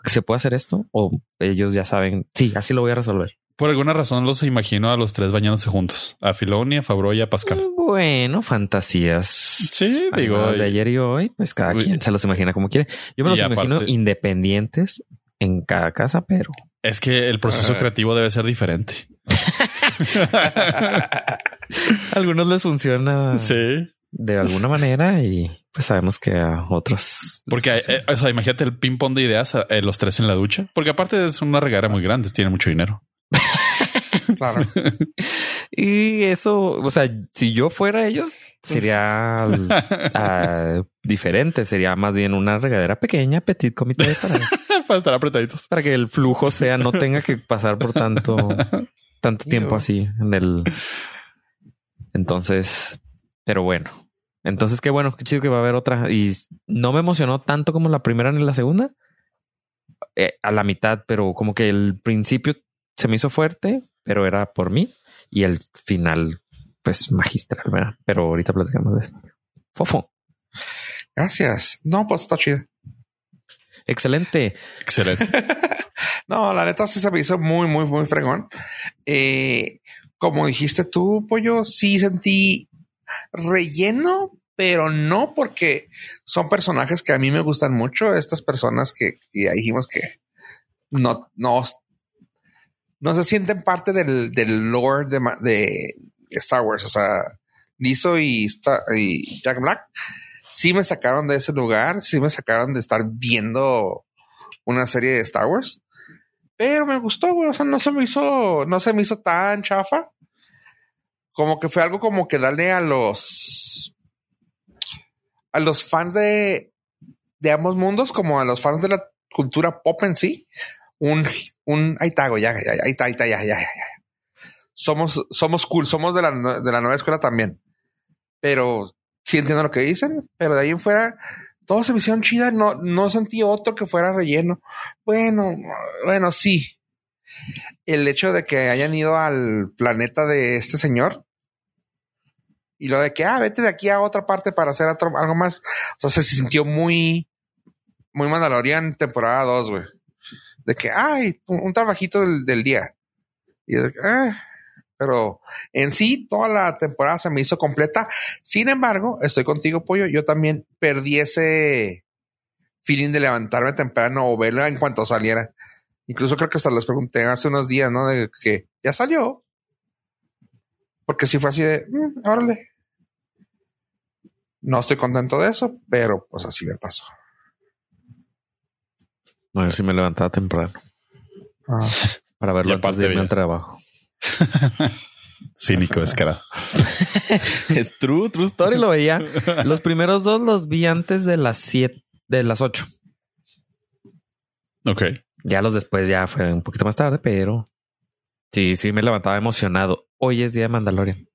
¿se puede hacer esto? O ellos ya saben, sí, así lo voy a resolver. Por alguna razón los imagino a los tres bañándose juntos, a Filoni, a Fabro y a Pascal. Bueno, fantasías. Sí, digo. De ayer y hoy, pues cada quien se los imagina como quiere. Yo me los imagino independientes en cada casa, pero. Es que el proceso creativo debe ser diferente. [LAUGHS] algunos les funciona. Sí. De alguna manera y pues sabemos que a otros. Porque, eh, o sea, imagínate el ping pong de ideas, eh, los tres en la ducha. Porque aparte es una regara muy grande, tiene mucho dinero. [LAUGHS] claro. [LAUGHS] y eso, o sea, si yo fuera ellos, sería uh, diferente. Sería más bien una regadera pequeña, petit comité para, [LAUGHS] para estar apretaditos. Para que el flujo sea, no tenga que pasar por tanto, tanto tiempo así en el. Entonces, pero bueno. Entonces, qué bueno, qué chido que va a haber otra. Y no me emocionó tanto como la primera ni la segunda. Eh, a la mitad, pero como que el principio se me hizo fuerte, pero era por mí. Y el final, pues magistral, ¿verdad? Pero ahorita platicamos de eso. Fofo. Gracias. No, pues está chido. Excelente. Excelente. [LAUGHS] no, la neta sí se me hizo muy, muy, muy fregón. Eh, como dijiste tú, pollo, sí sentí relleno, pero no porque son personajes que a mí me gustan mucho. Estas personas que, ya dijimos que no, no no se sienten parte del, del lore de, Star Wars. O sea, Lizzo y, y, Jack Black sí me sacaron de ese lugar, sí me sacaron de estar viendo una serie de Star Wars. Pero me gustó, güey. O sea, no se me hizo, no se me hizo tan chafa. Como que fue algo como que darle a los a los fans de, de ambos mundos, como a los fans de la cultura pop en sí, un, un, está, ya, ya, ahí está, ahí está, ya, ya, ya. Somos, somos cool, somos de la, de la nueva escuela también. Pero sí entiendo lo que dicen, pero de ahí en fuera, Todo se me hicieron chida. No, no sentí otro que fuera relleno. Bueno, bueno, sí. El hecho de que hayan ido al planeta de este señor y lo de que, ah, vete de aquí a otra parte para hacer algo más. O sea, se sintió muy, muy Mandalorian temporada 2, güey. De que, ay, un, trabajito del, día. Y de, eh, pero en sí, toda la temporada se me hizo completa. Sin embargo, estoy contigo, Pollo. Yo también perdí ese feeling de levantarme temprano o verla en cuanto saliera. Incluso creo que hasta les pregunté hace unos días, ¿no? De que ya salió. Porque si fue así de, mm, órale. No estoy contento de eso, pero pues así me pasó. No, yo sí me levantaba temprano. Ah. Para verlo antes de irme al trabajo. [LAUGHS] Cínico, descarado. [LAUGHS] es true, true story. Lo veía. Los primeros dos los vi antes de las siete, de las ocho. Ok. Ya los después ya fue un poquito más tarde, pero sí, sí me levantaba emocionado. Hoy es día de Mandalorian.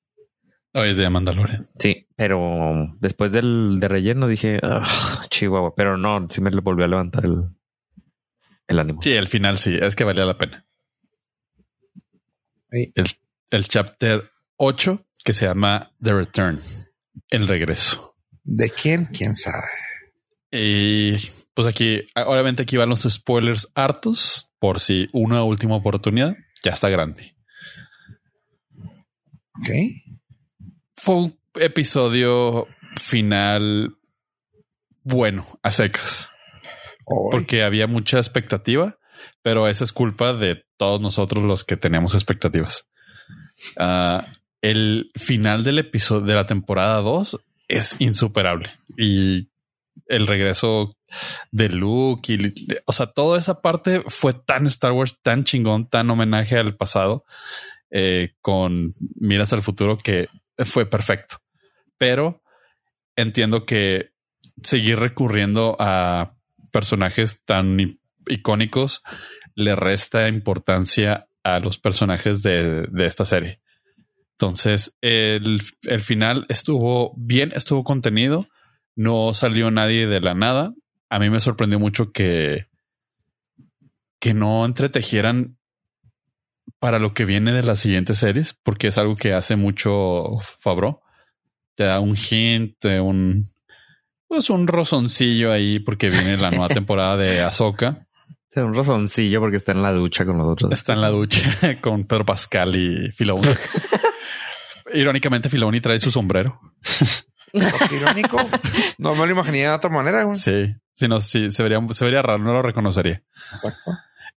Hoy es día de Mandalorian. Sí, pero después del de relleno dije, Chihuahua, pero no, sí me volvió a levantar el, el ánimo. Sí, el final sí, es que valía la pena. El, chapter 8 que se llama The Return, el regreso. ¿De quién? ¿Quién sabe? Y pues aquí, obviamente aquí van los spoilers hartos por si una última oportunidad ya está grande. Ok. Fue un episodio final bueno, a secas. Porque había mucha expectativa pero esa es culpa de todos nosotros los que tenemos expectativas. Ah, el final del episodio de la temporada 2 es insuperable y el regreso de Luke o sea, toda esa parte fue tan Star Wars, tan chingón, tan homenaje al pasado eh, con miras al futuro que fue perfecto. Pero entiendo que seguir recurriendo a personajes tan icónicos le resta importancia a los personajes de, esta serie. Entonces, el, final estuvo bien, estuvo contenido, no salió nadie de la nada. A mí me sorprendió mucho que, que no entretejieran para lo que viene de las siguientes series, porque es algo que hace mucho Fabro. Te da un hint, un, pues un rozoncillo ahí, porque viene la nueva [LAUGHS] temporada de Ahsoka un razoncillo porque está en la ducha con nosotros. Está en la ducha [LAUGHS] con Pedro Pascal y Filoni. [LAUGHS] Irónicamente, Filoni trae su sombrero. Irónico. No me lo imaginé de otra manera. Sí, si no, sí, se vería, se vería raro, no lo reconocería. Exacto.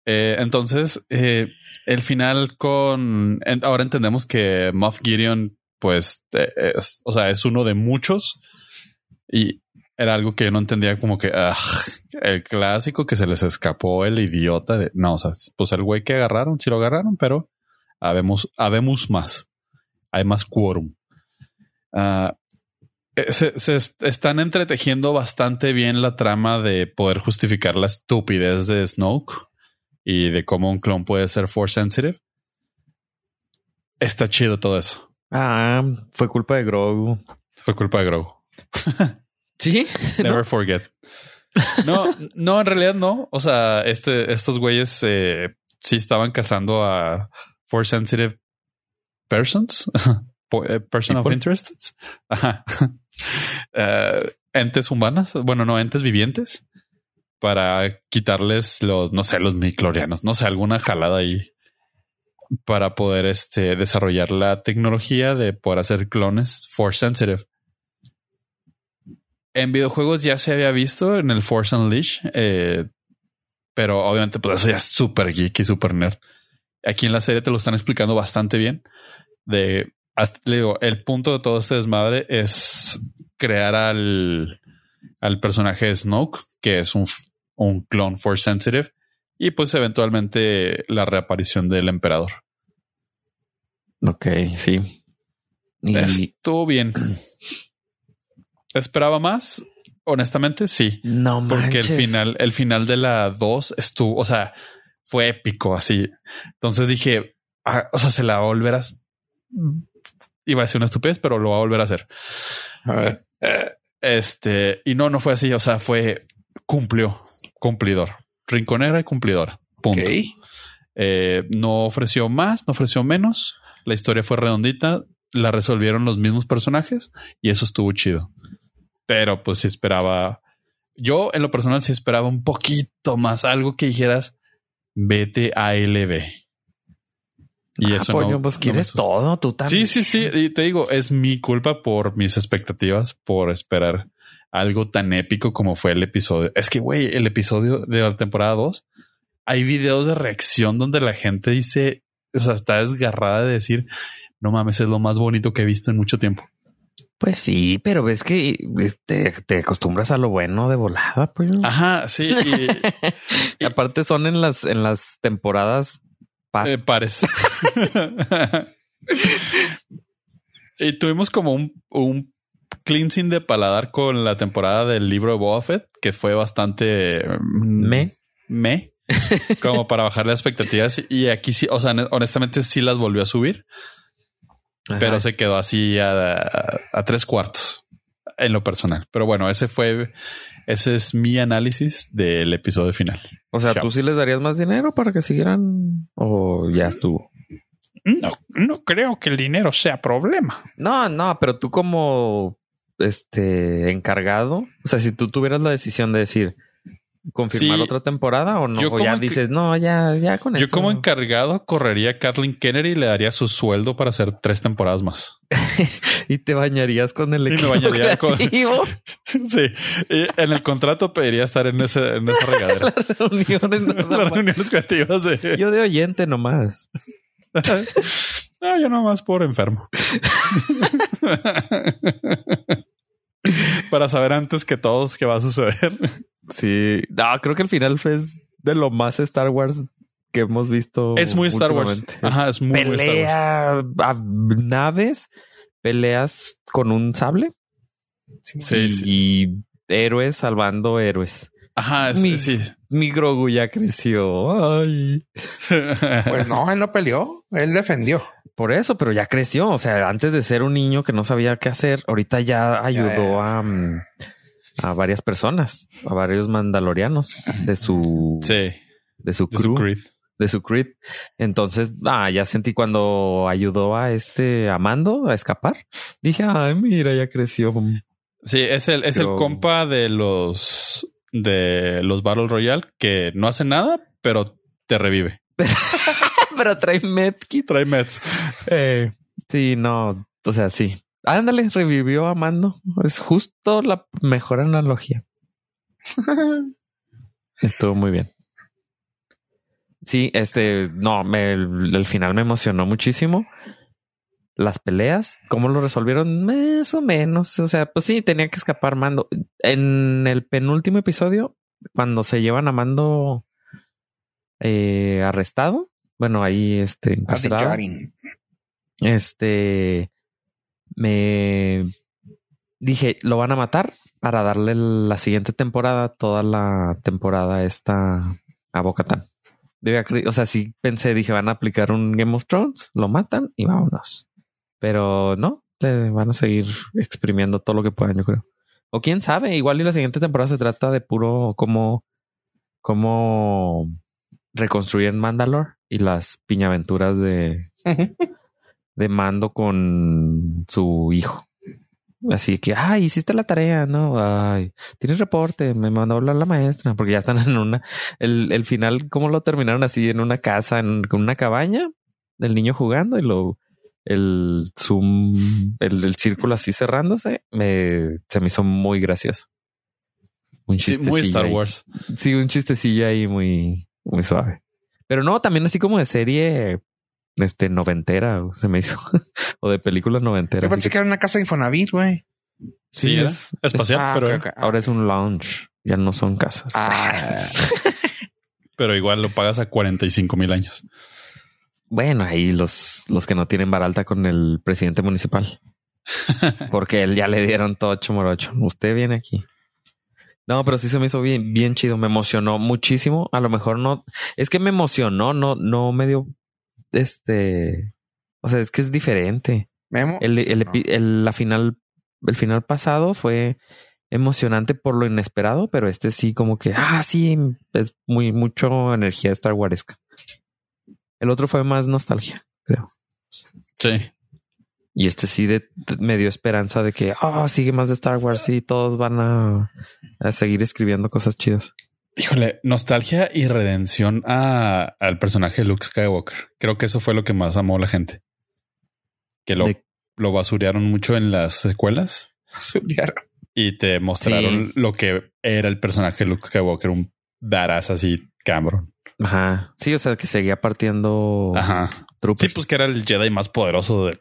Eh, entonces, eh, el final con ahora entendemos que Moff Gideon, pues, eh, es, o sea, es uno de muchos y era algo que yo no entendía como que el clásico que se les escapó el idiota de no, o sea, pues el güey que agarraron, sí lo agarraron, pero habemos, habemos más. Hay más quórum. Ah, eh, se, se, están entretejiendo bastante bien la trama de poder justificar la estupidez de Snoke y de cómo un clon puede ser force sensitive. Está chido todo eso. Ah, fue culpa de Grogu. Fue culpa de Grogu. [LAUGHS] Sí. [LAUGHS] Never forget. No, no, en realidad no. O sea, este, estos güeyes eh, sí estaban cazando a force sensitive persons, [LAUGHS] eh, person of interest, uh, [LAUGHS] entes humanas, bueno, no entes vivientes, para quitarles los, no sé, los miclorianos, no sé, alguna jalada ahí para poder este, desarrollar la tecnología de poder hacer clones force sensitive en videojuegos ya se había visto en el Force Unleashed, eh, pero obviamente pues eso ya es súper geek y súper nerd. Aquí en la serie te lo están explicando bastante bien. De, le digo, el punto de todo este desmadre es crear al, al personaje de Snoke, que es un, un clon Force Sensitive, y pues eventualmente la reaparición del emperador. Ok, sí. Y... Estuvo bien. ¿Esperaba más? Honestamente, sí. No Porque el final, el final de la 2 estuvo, o sea, fue épico así. Entonces dije, ah, o sea, se la volverá. Iba a decir una estupidez, pero lo va a volver a hacer. A ver. Este, y no, no fue así. O sea, fue cumplió, cumplidor, rinconera y cumplidora. Punto. Eh, no ofreció más, no ofreció menos. La historia fue redondita, la resolvieron los mismos personajes y eso estuvo chido. Pero pues sí esperaba. Yo en lo personal sí esperaba un poquito más, algo que dijeras, vete a LB. Y Ah, eso pollo, no. pues no me quieres sucedió. todo, tú también. Sí, sí, sí. Y te digo, es mi culpa por mis expectativas, por esperar algo tan épico como fue el episodio. Es que, güey, el episodio de la temporada 2, hay videos de reacción donde la gente dice, o sea, está desgarrada de decir, no mames, es lo más bonito que he visto en mucho tiempo. Pues sí, pero ves que este, te acostumbras a lo bueno de volada, pues. Ajá, sí. [LAUGHS] Y, Y aparte son en las, en las temporadas par. eh, pares. [LAUGHS] y tuvimos como un, un cleansing de paladar con la temporada del libro de Boba Fett, que fue bastante mm, Me. me [LAUGHS] como para bajar las expectativas. Y aquí sí, o sea, honestamente sí las volvió a subir, Ajá. pero se quedó así a, a- a tres cuartos en lo personal. Pero bueno, ese fue, ese es mi análisis del episodio final. O sea, Chao. ¿tú sí les darías más dinero para que siguieran? ¿O ya estuvo? No, no creo que el dinero sea problema. No, no, pero tú como este encargado, o sea, si tú tuvieras la decisión de decir confirmar Sí. otra temporada o no, Yo o ya dices, no, ya, ya con Yo esto. como encargado correría a Kathleen Kennedy y le daría su sueldo para hacer tres temporadas más. [LAUGHS] y te bañarías con el Y me equipo bañaría con-. [LAUGHS] Sí, y en el contrato pediría estar en, ese, en esa regadera. [LAUGHS] reuniones nada Las reuniones creativas de... Yo de oyente nomás. No, yo nomás por enfermo. Para saber antes que todos qué va a suceder. Sí, no, creo que el final fue de lo más Star Wars que hemos visto. Es muy Star Wars. Ajá, es muy, muy Star Wars. pelea a naves, peleas con un sable Sí, y, sí. y héroes salvando héroes. Ajá, es- Mi- sí. Mi Grogu ya creció. Ay. [LAUGHS] Pues no, él no peleó, él defendió. Por eso, pero ya creció. O sea, antes de ser un niño que no sabía qué hacer, ahorita ya ayudó a, mm, a varias personas, a varios mandalorianos de su, sí. de su de su crew. Creed. de su creed. Entonces, ah, ya sentí cuando ayudó a este Amando a escapar. Dije, ay, mira, ya creció. Sí, es el, es Pero- el compa de los de los Battle Royale que no hace nada, pero te revive. [LAUGHS] Pero trae medkit. Trae Mets. Eh, sí, no, o sea, sí. Ándale, revivió a Amando. Es justo la mejor analogía. Estuvo muy bien. Sí, este, no, me, el, el final me emocionó muchísimo. Las peleas, cómo lo resolvieron, más o menos. O sea, pues sí, tenía que escapar Mando. En el penúltimo episodio, cuando se llevan a Mando eh, arrestado, bueno, ahí este, encarcelado, este, me dije, lo van a matar para darle la siguiente temporada, toda la temporada esta a Bocatán. O sea, sí pensé, dije, van a aplicar un Game of Thrones, lo matan y vámonos. Pero no, le van a seguir exprimiendo todo lo que puedan, yo creo. O quién sabe, igual y la siguiente temporada se trata de puro cómo, cómo reconstruir Mandalore y las piñaventuras de, [LAUGHS] de mando con su hijo. Así que, ay, hiciste la tarea, ¿no? Ay, tienes reporte, me mandó a hablar la maestra, porque ya están [LAUGHS] en una, el, el final, ¿cómo lo terminaron así? En una casa, en, con una cabaña, del niño jugando y lo, el zoom, el, el círculo así cerrándose, me, se me hizo muy gracioso. Un Sí, muy Star ahí. Wars. Sí, un chistecillo ahí muy, muy suave. Pero no, también así como de serie este noventera se me hizo [LAUGHS] o de películas noventeras. Yo pensé que- que era una casa de Infonavit, güey. Sí, es- espacial, Ah, pero. Ah, ahora es un lounge, ya no son casas. Ah, [LAUGHS] pero igual lo pagas a 45 mil años. Bueno, ahí los, los que no tienen baralta con el presidente municipal. [LAUGHS] Porque él ya le dieron todo chumorocho. Usted viene aquí. No, pero sí se me hizo bien, bien chido. Me emocionó muchísimo. A lo mejor no. Es que me emocionó, no, no me dio este. O sea, es que es diferente. Memo. El, el No. epi- el- la final, el final pasado fue emocionante por lo inesperado, pero este sí como que, ah, sí, es muy mucho energía Star Waresca. El otro fue más nostalgia, creo. Sí. Y este sí de, de- me dio esperanza de que, ah, sigue más de Star Wars y todos van a, a seguir escribiendo cosas chidas. Híjole, nostalgia y redención a, al personaje de Luke Skywalker. Creo que eso fue lo que más amó la gente. Que lo, De- lo basurearon mucho en las secuelas y te mostraron Sí. lo que era el personaje de Luke Skywalker, un badass así, cabrón. Ajá. Sí, o sea, que seguía partiendo Ajá. Sí, troopers. pues que era el Jedi más poderoso del-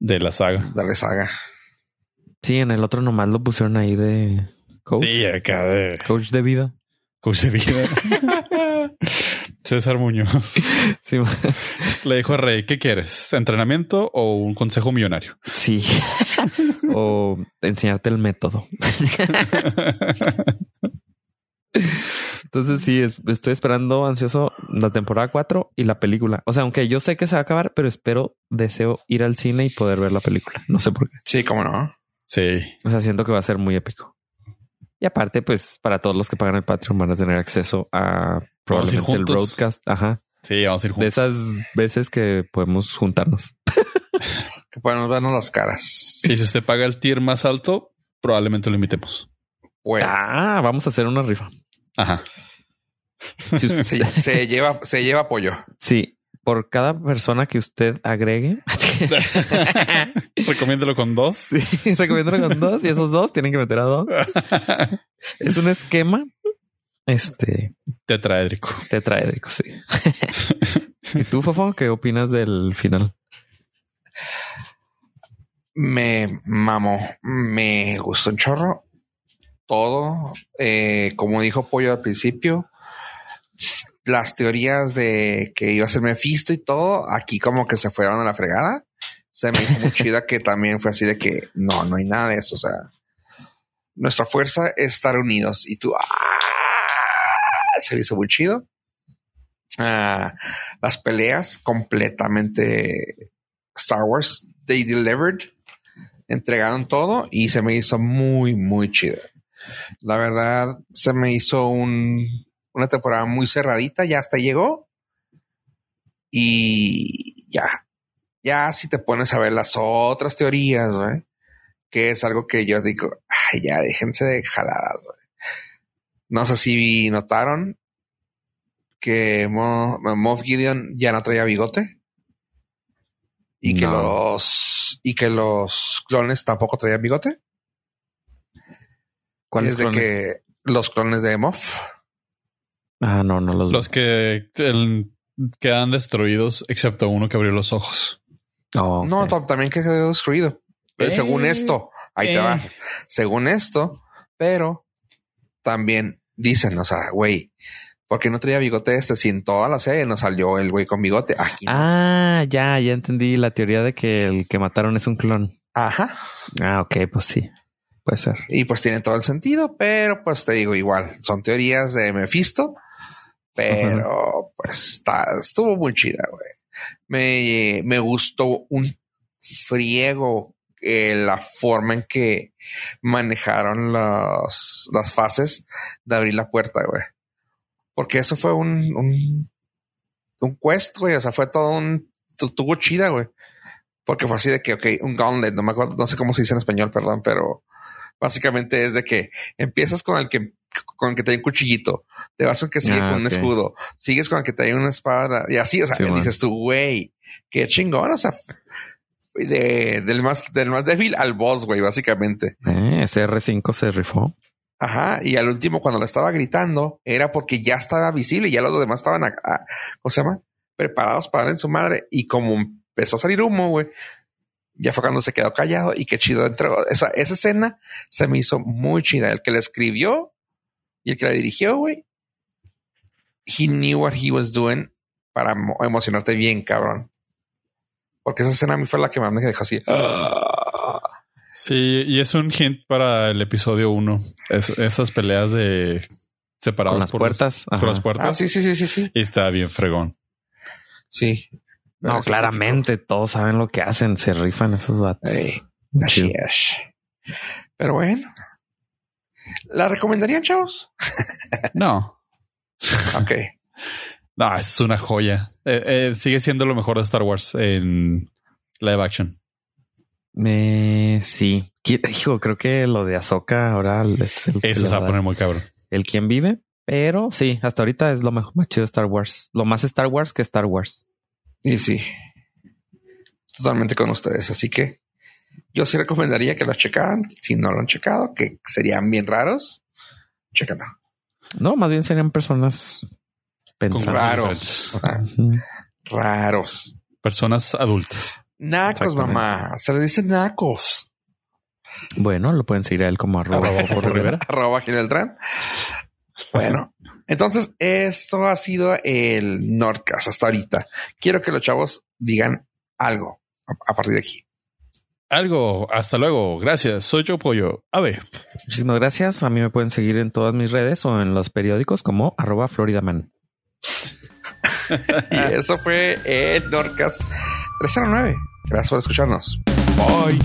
de la saga. Dale saga. Sí, en el otro nomás lo pusieron ahí de coach, Sí, acá de coach de vida. Coach de vida. César Muñoz Sí, le dijo a Rey, ¿qué quieres? ¿Entrenamiento o un consejo millonario? sí. o enseñarte el método. Entonces sí, es- estoy esperando ansioso la temporada 4 y la película. O sea, aunque yo sé que se va a acabar, pero espero, deseo ir al cine y poder ver la película. No sé por qué. Sí, cómo no. Sí. O sea, siento que va a ser muy épico. Y aparte, pues para todos los que pagan el Patreon van a tener acceso a probablemente el broadcast. Ajá. Sí, vamos a ir De juntos. esas veces que podemos juntarnos. [LAUGHS] Que podemos vernos las caras. Y si usted paga el tier más alto, probablemente lo invitemos. Bueno, Ah, vamos a hacer una rifa. Ajá. Si usted- [LAUGHS] se, se lleva, se lleva apoyo. sí, por cada persona que usted agregue, [LAUGHS] Recomiéndalo con dos. sí, recomiendo con dos y esos dos tienen que meter a dos. Es un esquema este Tetraédrico. tetraédrico, sí. ¿Y tú, Fofo, qué opinas del final? Me mamó, me gustó un chorro. Todo, eh, como dijo Pollo al principio, las teorías de que iba a ser Mephisto y todo, aquí como que se fueron a la fregada. Se me hizo muy [LAUGHS] chida que también fue así de que no, no hay nada de eso. O sea, nuestra fuerza es estar unidos y tú, ¡ah! se me hizo muy chido. Ah, las peleas completamente Star Wars, they delivered entregaron todo y se me hizo muy, muy chido. La verdad, se me hizo un, una temporada muy cerradita, ya hasta llegó. Y ya, ya si te pones a ver las otras teorías, güey, que es algo que yo digo, ay, ya déjense de jaladas. güey". No sé si notaron que Mo- Moff Gideon ya no traía bigote y que los y que los clones tampoco traían bigote. ¿Cuáles es de que los clones de Moff. Ah, no, no los, Los que el- quedan destruidos, excepto uno que abrió los ojos. Oh. No, también que quedó destruido. Pero Eh, según esto, ahí te eh. va. Según esto, pero también dicen, o sea, güey, ¿por qué no traía bigote este? Si en toda la serie nos salió el güey con bigote. Aquí. no. Ah, ya, ya entendí la teoría de que el que mataron es un clon. Ajá. Ah, ok, pues sí. Puede ser. Y pues tiene todo el sentido, pero pues te digo igual, son teorías de Mephisto, pero pues está, estuvo muy chida, güey. Me, me gustó un friego eh, la forma en que manejaron las, las fases de abrir la puerta, güey. Porque eso fue un, un, un quest, güey. O sea, fue todo un, tu- tuvo chida, güey. Porque fue así de que, ok, un gauntlet, no me acuerdo, no sé cómo se dice en español, perdón, pero básicamente es de que empiezas con el que con que trae un cuchillito, te vas con que sigue Ah, con un escudo, sigues con que trae una espada y así, o sea, Sí, dices tú, güey, qué chingón, o sea, de- del más del más débil al boss, güey, básicamente. Eh, ese R5 se rifó. Ajá, y al último cuando le estaba gritando era porque ya estaba visible y ya los demás estaban, a- a- ¿cómo se llama? Preparados para darle en su madre y como empezó a salir humo, güey, ya fue cuando se quedó callado y qué chido entregó. Esa, esa escena se me hizo muy chida. El que la escribió y el que la dirigió, güey, he knew what he was doing para emo- emocionarte bien, cabrón. Porque esa escena a mí fue la que más me dejó así. "Ah". Sí, y es un hint para el episodio 1. esas peleas de separados Con las por puertas. Los, por las puertas. Ah, sí, sí, sí, sí, sí. Y está bien fregón. Sí. No, claramente todos saben lo que hacen. Se rifan esos vatos. Ey, Muy así chido. es. Pero bueno, ¿La recomendarían, chavos? [LAUGHS] No. Ok. No, es una joya. Eh, eh, sigue siendo lo mejor de Star Wars en live action. Me sí. Hijo, creo que lo de Ahsoka ahora es el, que Eso se va a poner muy cabrón. el quien vive. Pero sí, hasta ahorita es lo mejor, más chido de Star Wars. Lo más Star Wars que Star Wars. Y sí, totalmente con ustedes. Así que yo sí recomendaría que los checaran. Si no lo han checado, que serían bien raros, chéquenlo. No, más bien serían personas pensadas. raros. Ah, raros. Personas adultas. Nacos, mamá. Se le dicen nacos. Bueno, lo pueden seguir a él como arroba Arroba Rivera. [LAUGHS] Arroba Gineltran. Bueno, entonces esto ha sido el Nordcast hasta ahorita. Quiero que los chavos digan algo a, a partir de aquí. Algo. Hasta luego. Gracias. Soy yo Pollo. A ver. Muchísimas gracias. A mí me pueden seguir en todas mis redes o en los periódicos como arroba Floridaman. [LAUGHS] Y eso fue el Nordcast 309. Gracias por escucharnos. Bye.